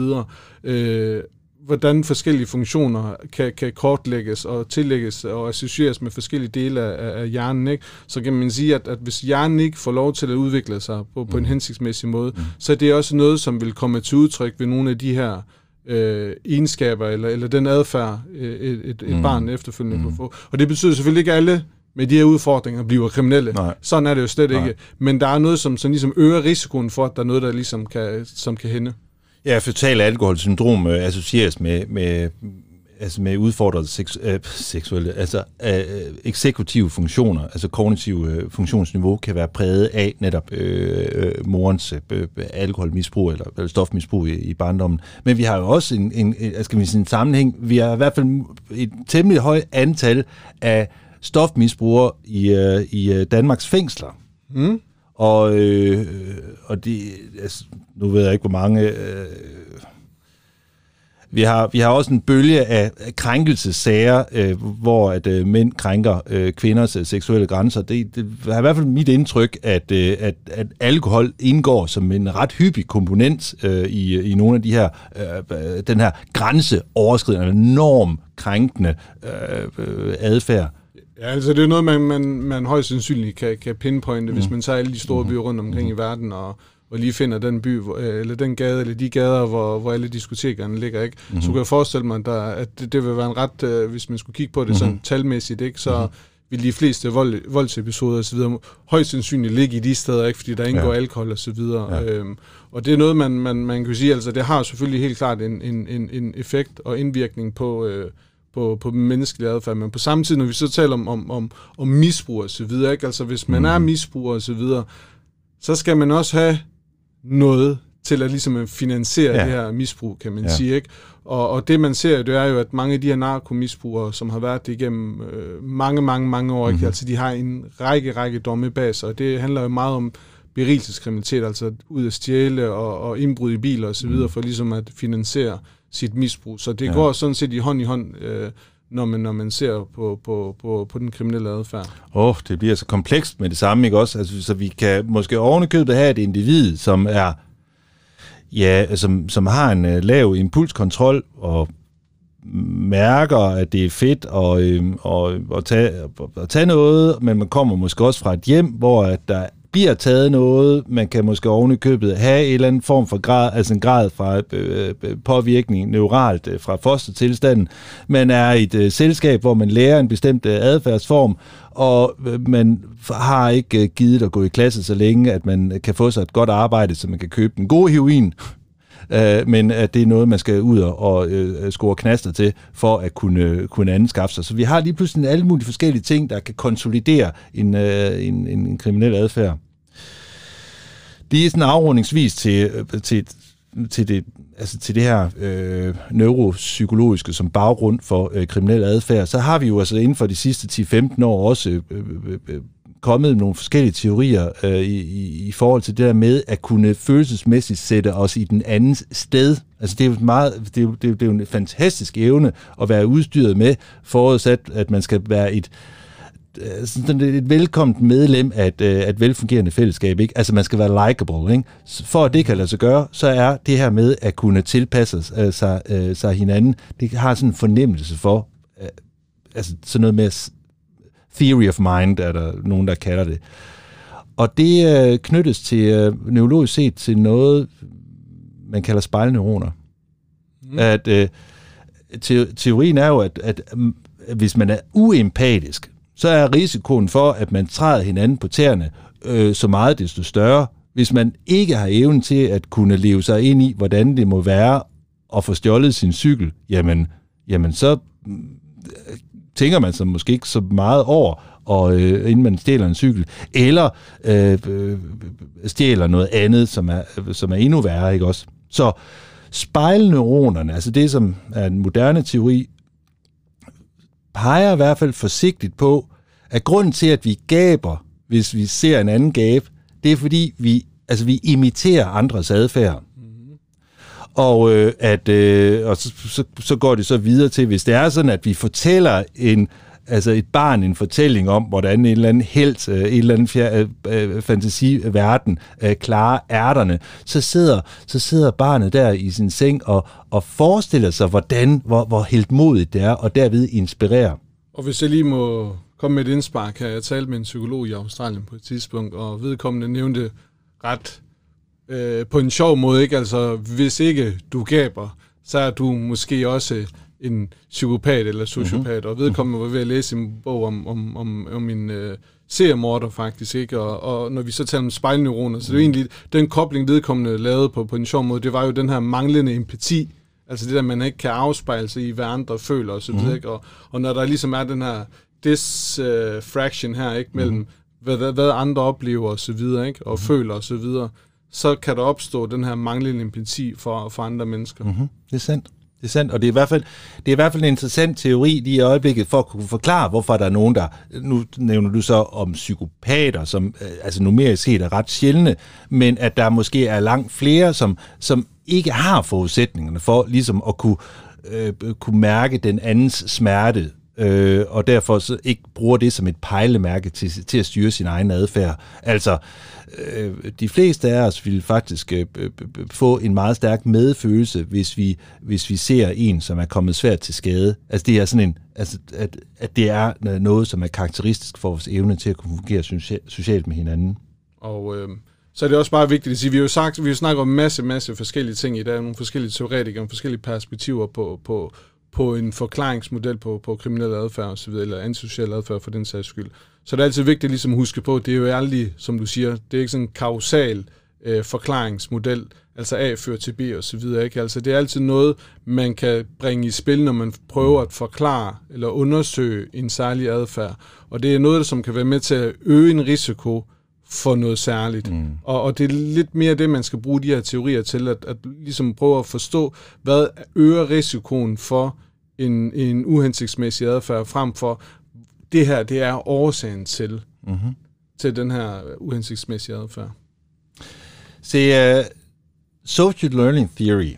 Speaker 2: øh, hvordan forskellige funktioner kan, kan kortlægges og tillægges og associeres med forskellige dele af, af hjernen, ikke? så kan man sige, at, at hvis hjernen ikke får lov til at udvikle sig på, på mm. en hensigtsmæssig måde, mm. så er det også noget, som vil komme til udtryk ved nogle af de her øh, egenskaber eller, eller den adfærd, øh, et, et, et mm. barn efterfølgende mm. kan få. Og det betyder selvfølgelig ikke, alle med de her udfordringer bliver kriminelle. Nej. Sådan er det jo slet Nej. ikke. Men der er noget, som, som ligesom øger risikoen for, at der er noget, der ligesom kan, som kan hænde.
Speaker 1: Ja, fetal alkoholsyndrom øh, associeres med, med, altså med udfordrede seks, øh, seksuelle, altså øh, eksekutive funktioner, altså kognitive øh, funktionsniveau, kan være præget af netop øh, øh morens øh, øh, alkoholmisbrug eller, eller stofmisbrug i, i barndommen. Men vi har jo også en, en, en, skal vi sige, en sammenhæng, vi har i hvert fald et temmelig højt antal af stofmisbrugere i, øh, i øh, Danmarks fængsler. Mm. Og, øh, og de, altså, nu ved jeg ikke, hvor mange... Øh, vi har, vi har også en bølge af krænkelsesager, øh, hvor at øh, mænd krænker øh, kvinders øh, seksuelle grænser. Det, det har i hvert fald mit indtryk, at, øh, at, at alkohol indgår som en ret hyppig komponent øh, i, i nogle af de her, øh, øh den her grænseoverskridende, enorm krænkende øh, øh adfærd.
Speaker 2: Ja, altså det er noget, man, man, man højst sandsynligt kan, kan pinpointe, mm. hvis man tager alle de store byer rundt omkring mm. i verden, og, og lige finder den by, eller den gade, eller de gader, hvor, hvor alle diskotekerne ligger, ikke? Mm-hmm. Så kan jeg forestille mig, der, at det, det vil være en ret, øh, hvis man skulle kigge på det mm-hmm. sådan talmæssigt, ikke? Så mm-hmm. vil de fleste vold, voldsepisoder osv. højst sandsynligt ligge i de steder, ikke? Fordi der indgår ja. alkohol og så videre. Ja. Øhm, og det er noget, man, man, man kan sige, altså det har selvfølgelig helt klart en, en, en, en effekt og indvirkning på... Øh, på, på menneskelig adfærd, men på samme tid, når vi så taler om, om, om, om misbrug og så videre, ikke? altså hvis man mm. er misbruger og så videre, så skal man også have noget til at ligesom finansiere ja. det her misbrug, kan man ja. sige. Ikke? Og, og det man ser, det er jo, at mange af de her narkomisbrugere, som har været det igennem øh, mange, mange, mange år, mm-hmm. altså de har en række, række domme bag sig, og det handler jo meget om berigelseskriminalitet, altså ud at stjæle og, og indbrud i biler osv., mm. for ligesom at finansiere sit misbrug. Så det ja. går sådan set i hånd i hånd, øh, når, man, når man ser på, på, på, på den kriminelle adfærd.
Speaker 1: Åh, oh, det bliver så komplekst med det samme, ikke også? Altså, så vi kan måske ovenikøbet have et individ, som er ja, som, som har en uh, lav impulskontrol og mærker, at det er fedt at, øh, at, at, tage, at tage noget, men man kommer måske også fra et hjem, hvor at der bliver taget noget, man kan måske ovenikøbet have en eller anden form for grad, altså en grad fra øh, øh, påvirkning neuralt øh, fra fostertilstanden. Man er i et øh, selskab, hvor man lærer en bestemt øh, adfærdsform, og øh, man har ikke øh, givet at gå i klasse så længe, at man øh, kan få sig et godt arbejde, så man kan købe en god heroin, øh, men at det er noget, man skal ud og, og øh, score knaster til, for at kunne, øh, kunne anskaffe sig. Så vi har lige pludselig alle mulige forskellige ting, der kan konsolidere en, øh, en, en kriminel adfærd. Det er sådan afrundingsvis til, øh, til, til det, altså til det her øh, neuropsykologiske som baggrund for øh, kriminel adfærd, så har vi jo altså inden for de sidste 10-15 år også øh, øh, øh, øh kommet nogle forskellige teorier øh, i, i, i forhold til det der med at kunne følelsesmæssigt sætte os i den andens sted. Altså det er jo meget, det er det er det er jo en fantastisk evne at være udstyret med, forudsat at man skal være et, øh, sådan et velkomment medlem af et, øh, et velfungerende fællesskab. Ikke? Altså man skal være likable. Ikke? For at det kan lade sig gøre, så er det her med at kunne tilpasse sig, sig, sig hinanden, det har sådan en fornemmelse for, altså sådan noget med theory of mind, er der nogen, der kalder det. Og det øh, knyttes til øh, neurologisk set til noget, man kalder spejlneuroner. Mm. At øh, te- teorien er jo, at, at, at hvis man er uempatisk, så er risikoen for, at man træder hinanden på tæerne øh, så meget desto større. Hvis man ikke har evnen til at kunne leve sig ind i, hvordan det må være at få stjålet sin cykel, jamen, jamen så øh, tænker man sig måske ikke så meget over, og øh, inden man stjæler en cykel, eller øh, øh, stjæler noget andet, som er, som er endnu værre, ikke også? Så spejlneuronerne, altså det, som er en moderne teori, peger i hvert fald forsigtigt på, at grunden til, at vi gaber, hvis vi ser en anden gabe, det er fordi, vi, altså, vi imiterer andres adfærd. Og, øh, at, øh, og så, så, så går det så videre til, hvis det er sådan, at vi fortæller en, altså et barn en fortælling om, hvordan en eller anden helt, øh, en eller anden fjer, øh, øh, fantasiverden øh, klarer ærterne, så sidder, så sidder barnet der i sin seng og, og forestiller sig, hvordan, hvor, hvor helt modigt det er, og derved inspirerer.
Speaker 2: Og hvis jeg lige må komme med et indspark her, jeg talte med en psykolog i Australien på et tidspunkt, og vedkommende nævnte ret øh, på en sjov måde, ikke? Altså, hvis ikke du gaber, så er du måske også en psykopat eller sociopat, mm-hmm. og vedkommende var ved at læse en bog om, om, om, om en øh, seriemorder faktisk, ikke? Og, og når vi så taler om spejlneuroner, så det er jo egentlig, den kobling vedkommende lavede på, på en sjov måde, det var jo den her manglende empati, altså det der, man ikke kan afspejle sig i, hvad andre føler og videre, mm-hmm. ikke? Og, og når der ligesom er den her disfraction uh, her, ikke? Mellem, mm-hmm. hvad, hvad andre oplever og så videre, ikke? Og mm-hmm. føler og så videre, så kan der opstå den her manglende empati for, for andre mennesker.
Speaker 1: Mm-hmm. Det er sandt. Det er sandt, og det er, i hvert fald, det er i hvert fald en interessant teori lige i øjeblikket for at kunne forklare, hvorfor der er nogen, der, nu nævner du så om psykopater, som øh, altså numerisk set er ret sjældne, men at der måske er langt flere, som, som ikke har forudsætningerne for ligesom at kunne, øh, kunne mærke den andens smerte, øh, og derfor så ikke bruger det som et pejlemærke til, til at styre sin egen adfærd. Altså, øh, de fleste af os vil faktisk øh, få en meget stærk medfølelse, hvis vi, hvis vi ser en, som er kommet svært til skade. Altså, det er sådan en, altså, at, at det er noget, som er karakteristisk for vores evne til at kunne fungere socialt med hinanden.
Speaker 2: Og øh, så er det også bare vigtigt at sige, vi har jo sagt, vi har snakket om masse, masse forskellige ting i dag, nogle forskellige teoretikere, nogle forskellige perspektiver på, på, på en forklaringsmodel på, på kriminel adfærd osv., eller antisocial adfærd for den sags skyld. Så det er altid vigtigt ligesom at huske på, det er jo aldrig, som du siger, det er ikke sådan en kausal øh, forklaringsmodel, altså A fører til B og så videre. Ikke? Altså, det er altid noget, man kan bringe i spil, når man prøver at forklare eller undersøge en særlig adfærd. Og det er noget, som kan være med til at øge en risiko for noget særligt. Mm. Og, og det er lidt mere det, man skal bruge de her teorier til, at, at ligesom prøve at forstå, hvad øger risikoen for en, en uhensigtsmæssig adfærd, frem for det her, det er årsagen til, mm-hmm. til den her uhensigtsmæssige adfærd.
Speaker 1: Se, uh, social learning theory,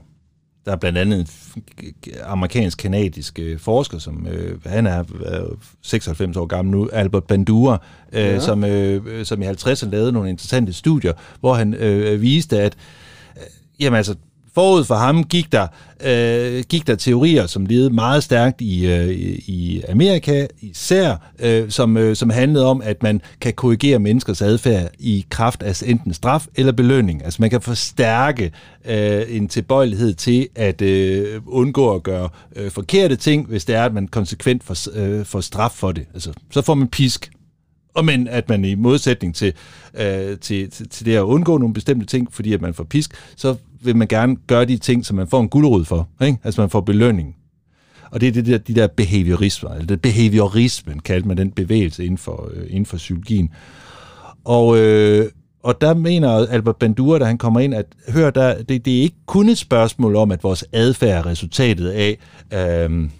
Speaker 1: der er blandt andet en amerikansk-kanadisk uh, forsker, som uh, han er uh, 96 år gammel nu, Albert Bandura, uh, ja. som, uh, som i 50'erne lavede nogle interessante studier, hvor han uh, viste, at uh, jamen altså, Forud for ham gik der, øh, gik der teorier, som levede meget stærkt i, øh, i Amerika, især, øh, som, øh, som handlede om, at man kan korrigere menneskers adfærd i kraft af enten straf eller belønning. Altså man kan forstærke øh, en tilbøjelighed til at øh, undgå at gøre øh, forkerte ting, hvis det er, at man konsekvent får, øh, får straf for det. Altså, så får man pisk, og men at man i modsætning til, øh, til, til, til det at undgå nogle bestemte ting, fordi at man får pisk, så vil man gerne gøre de ting, som man får en guldrod for. Ikke? Altså man får belønning. Og det er det der, de der behaviorisme, eller det behaviorismen kaldte man den bevægelse inden for, øh, inden for psykologien. Og, øh, og der mener Albert Bandura, da han kommer ind, at hør, der, det, det er ikke kun et spørgsmål om, at vores adfærd er resultatet af, øh,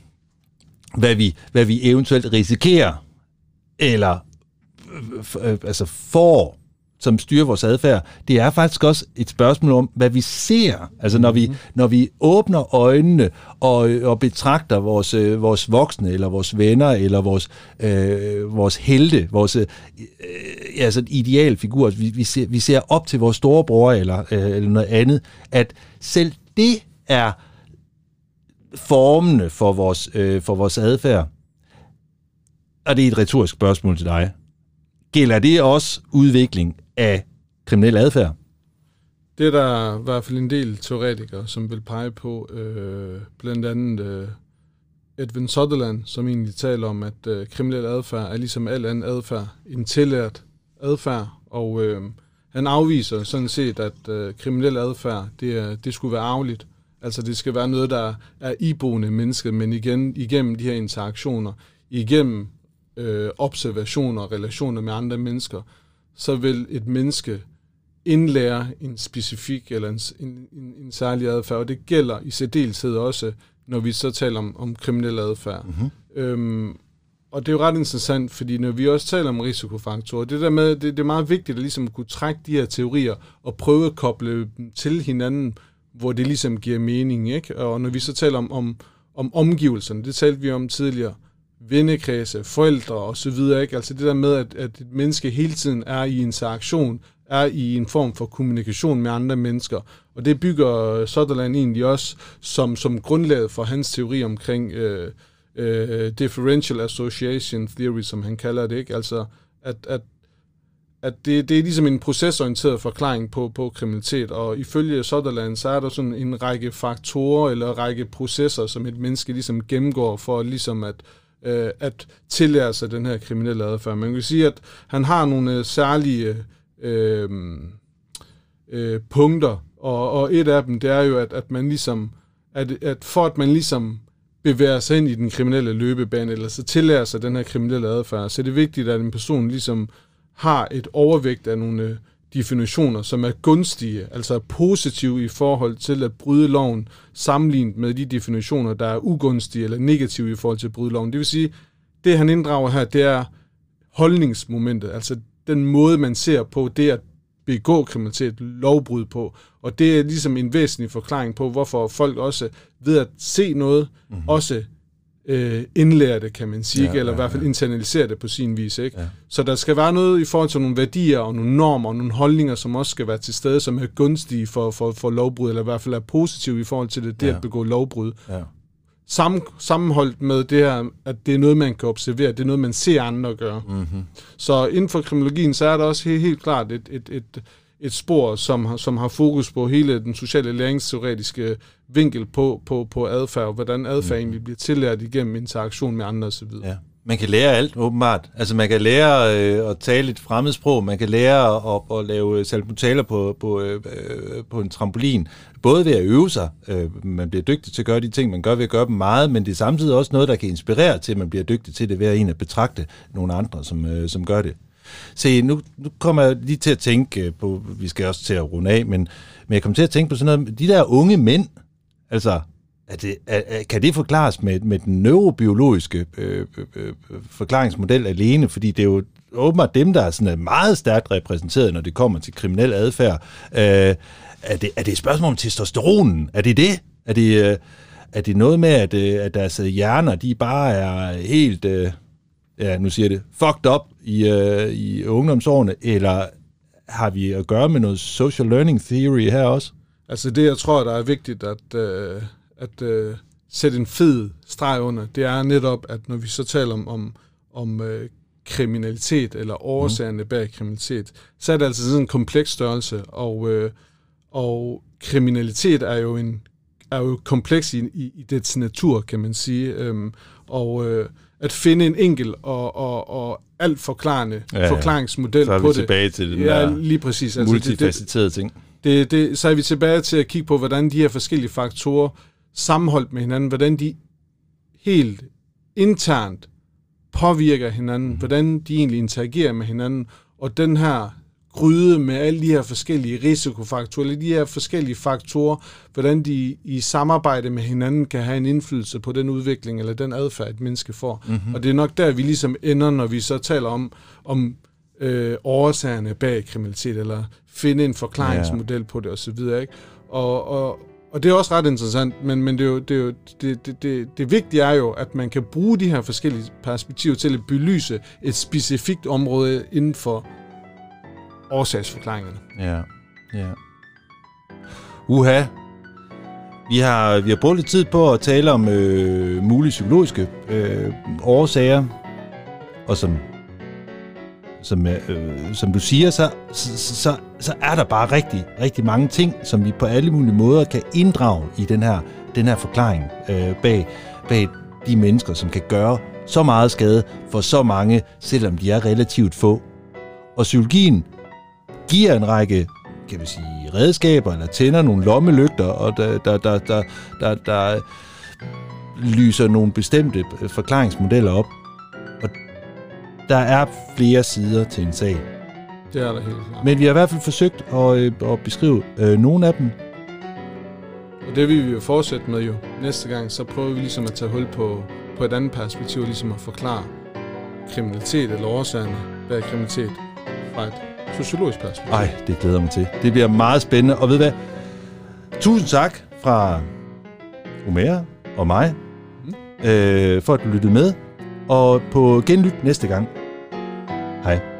Speaker 1: hvad, vi, hvad vi eventuelt risikerer, eller øh, altså får som styrer vores adfærd, det er faktisk også et spørgsmål om, hvad vi ser. Altså når vi, mhm. når vi åbner øjnene og, og betragter vores, øh, vores voksne, eller vores venner, eller vores, øh, vores helte, vores øh, altså idealfigur, vi, vi, ser, vi ser op til vores storebror eller, øh, eller noget andet, at selv det er formende for vores, øh, for vores adfærd. Og det er et retorisk spørgsmål til dig. Gælder det også udvikling af kriminel adfærd?
Speaker 2: Det er der i hvert fald en del teoretikere, som vil pege på, øh, blandt andet øh, Edwin Sutherland, som egentlig taler om, at øh, kriminel adfærd er ligesom al anden adfærd en tillært adfærd, og øh, han afviser sådan set, at øh, kriminel adfærd, det, det skulle være arveligt. Altså det skal være noget, der er iboende mennesket, men igen igennem de her interaktioner, igennem øh, observationer og relationer med andre mennesker, så vil et menneske indlære en specifik eller en, en, en, en særlig adfærd, og det gælder i særdeleshed også, når vi så taler om, om kriminel adfærd. Mm-hmm. Øhm, og det er jo ret interessant, fordi når vi også taler om risikofaktorer, det der med, det, det er meget vigtigt at ligesom kunne trække de her teorier og prøve at koble dem til hinanden, hvor det ligesom giver mening. Ikke? Og når vi så taler om, om, om omgivelserne, det talte vi om tidligere, vennekredse, forældre og så videre. Ikke? Altså det der med, at, at et menneske hele tiden er i interaktion, er i en form for kommunikation med andre mennesker. Og det bygger Sutherland egentlig også som, som grundlaget for hans teori omkring øh, øh, differential association theory, som han kalder det. Ikke? Altså at, at at det, det er ligesom en procesorienteret forklaring på, på kriminalitet, og ifølge Sutherland, så er der sådan en række faktorer eller række processer, som et menneske ligesom gennemgår for ligesom at, øh, Øh, at tillære sig den her kriminelle adfærd. Man kan sige, at han har nogle øh, særlige øh, øh, punkter, og, og et af dem, det er jo, at, at man ligesom, at, at for at man ligesom bevæger sig ind i den kriminelle løbebane, eller så tillærer sig den her kriminelle adfærd, så er det vigtigt, at en person ligesom har et overvægt af nogle øh, definitioner, som er gunstige, altså positive i forhold til at bryde loven, sammenlignet med de definitioner, der er ugunstige eller negative i forhold til at bryde loven. Det vil sige, det han inddrager her, det er holdningsmomentet, altså den måde, man ser på det at begå kriminalitet, lovbrud på. Og det er ligesom en væsentlig forklaring på, hvorfor folk også ved at se noget, mm-hmm. også øh, indlære det, kan man sige, ja, eller ja, i hvert fald internalisere det på sin vis. Ikke? Ja. Så der skal være noget i forhold til nogle værdier og nogle normer og nogle holdninger, som også skal være til stede, som er gunstige for, for, for lovbrud, eller i hvert fald er positive i forhold til det, det ja. at begå lovbrud. Ja. Sammen, sammenholdt med det her, at det er noget, man kan observere, det er noget, man ser andre gøre. Mm-hmm. Så inden for kriminologien, så er der også helt, helt klart et, et, et, et spor, som har, som har fokus på hele den sociale læringsteoretiske vinkel på, på, på adfærd, og hvordan adfærd mm. egentlig bliver tillært igennem interaktion med andre osv. Ja.
Speaker 1: Man kan lære alt, åbenbart. Altså, man kan lære øh, at tale et fremmedsprog, man kan lære at, at, at lave salmutaler på, på, øh, på en trampolin, både ved at øve sig. Øh, man bliver dygtig til at gøre de ting, man gør ved at gøre dem meget, men det er samtidig også noget, der kan inspirere til, at man bliver dygtig til det ved at en at betragte nogle andre, som, øh, som gør det. Se, nu, nu kommer jeg lige til at tænke øh, på, vi skal også til at runde af, men, men jeg kommer til at tænke på sådan noget, de der unge mænd, altså, er det, er, kan det forklares med, med den neurobiologiske øh, øh, øh, forklaringsmodel alene? Fordi det er jo åbenbart dem, der er sådan øh, meget stærkt repræsenteret, når det kommer til kriminel adfærd. Øh, er, det, er det et spørgsmål om testosteronen? Er det det? Er det, øh, er det noget med, at, øh, at deres hjerner, de bare er helt... Øh, ja, nu siger jeg det, fucked up i, øh, i ungdomsårene, eller har vi at gøre med noget social learning theory her også?
Speaker 2: Altså det, jeg tror, der er vigtigt at, øh, at øh, sætte en fed streg under, det er netop, at når vi så taler om, om, om øh, kriminalitet, eller årsagerne mm. bag kriminalitet, så er det altså sådan en kompleks størrelse, og, øh, og kriminalitet er jo en er jo kompleks i, i, i dets natur, kan man sige. Øhm, og øh, at finde en enkel og, og, og alt forklarende ja, ja. forklaringsmodel
Speaker 1: på det.
Speaker 2: Så er vi
Speaker 1: tilbage til den
Speaker 2: ja, der lige præcis.
Speaker 1: Altså, multifacetterede det, ting.
Speaker 2: Det, det, så er vi tilbage til at kigge på, hvordan de her forskellige faktorer sammenholdt med hinanden, hvordan de helt internt påvirker hinanden, mm. hvordan de egentlig interagerer med hinanden, og den her gryde med alle de her forskellige risikofaktorer, de her forskellige faktorer, hvordan de i samarbejde med hinanden kan have en indflydelse på den udvikling eller den adfærd, et menneske får. Mm-hmm. Og det er nok der, vi ligesom ender, når vi så taler om, om øh, årsagerne bag kriminalitet, eller finde en forklaringsmodel ja. på det osv. Ikke? Og, og, og det er også ret interessant, men, men det, er jo, det, er jo, det, det, det, det vigtige er jo, at man kan bruge de her forskellige perspektiver til at belyse et specifikt område inden for årsagsforklaringerne.
Speaker 1: Ja, ja. Uha. Vi har, vi har brugt lidt tid på at tale om øh, mulige psykologiske øh, årsager, og som, som, øh, som du siger, så, så, så, så er der bare rigtig, rigtig mange ting, som vi på alle mulige måder kan inddrage i den her, den her forklaring øh, bag, bag de mennesker, som kan gøre så meget skade for så mange, selvom de er relativt få. Og psykologien giver en række kan vi sige, redskaber, eller tænder nogle lommelygter, og der, der, der, der, der, der lyser nogle bestemte forklaringsmodeller op. Og der er flere sider til en sag.
Speaker 2: Det er der helt klart.
Speaker 1: Men vi har i hvert fald forsøgt at, øh, at beskrive øh, nogle af dem.
Speaker 2: Og det vil vi jo fortsætte med jo. Næste gang, så prøver vi ligesom at tage hul på, på et andet perspektiv, ligesom at forklare kriminalitet eller årsagerne bag kriminalitet fra et sociologisk perspektiv.
Speaker 1: Ej, det glæder mig til. Det bliver meget spændende. Og ved hvad? Tusind tak fra Omera og mig, mm. øh, for at du lyttede med. Og på genlyt næste gang. Hej.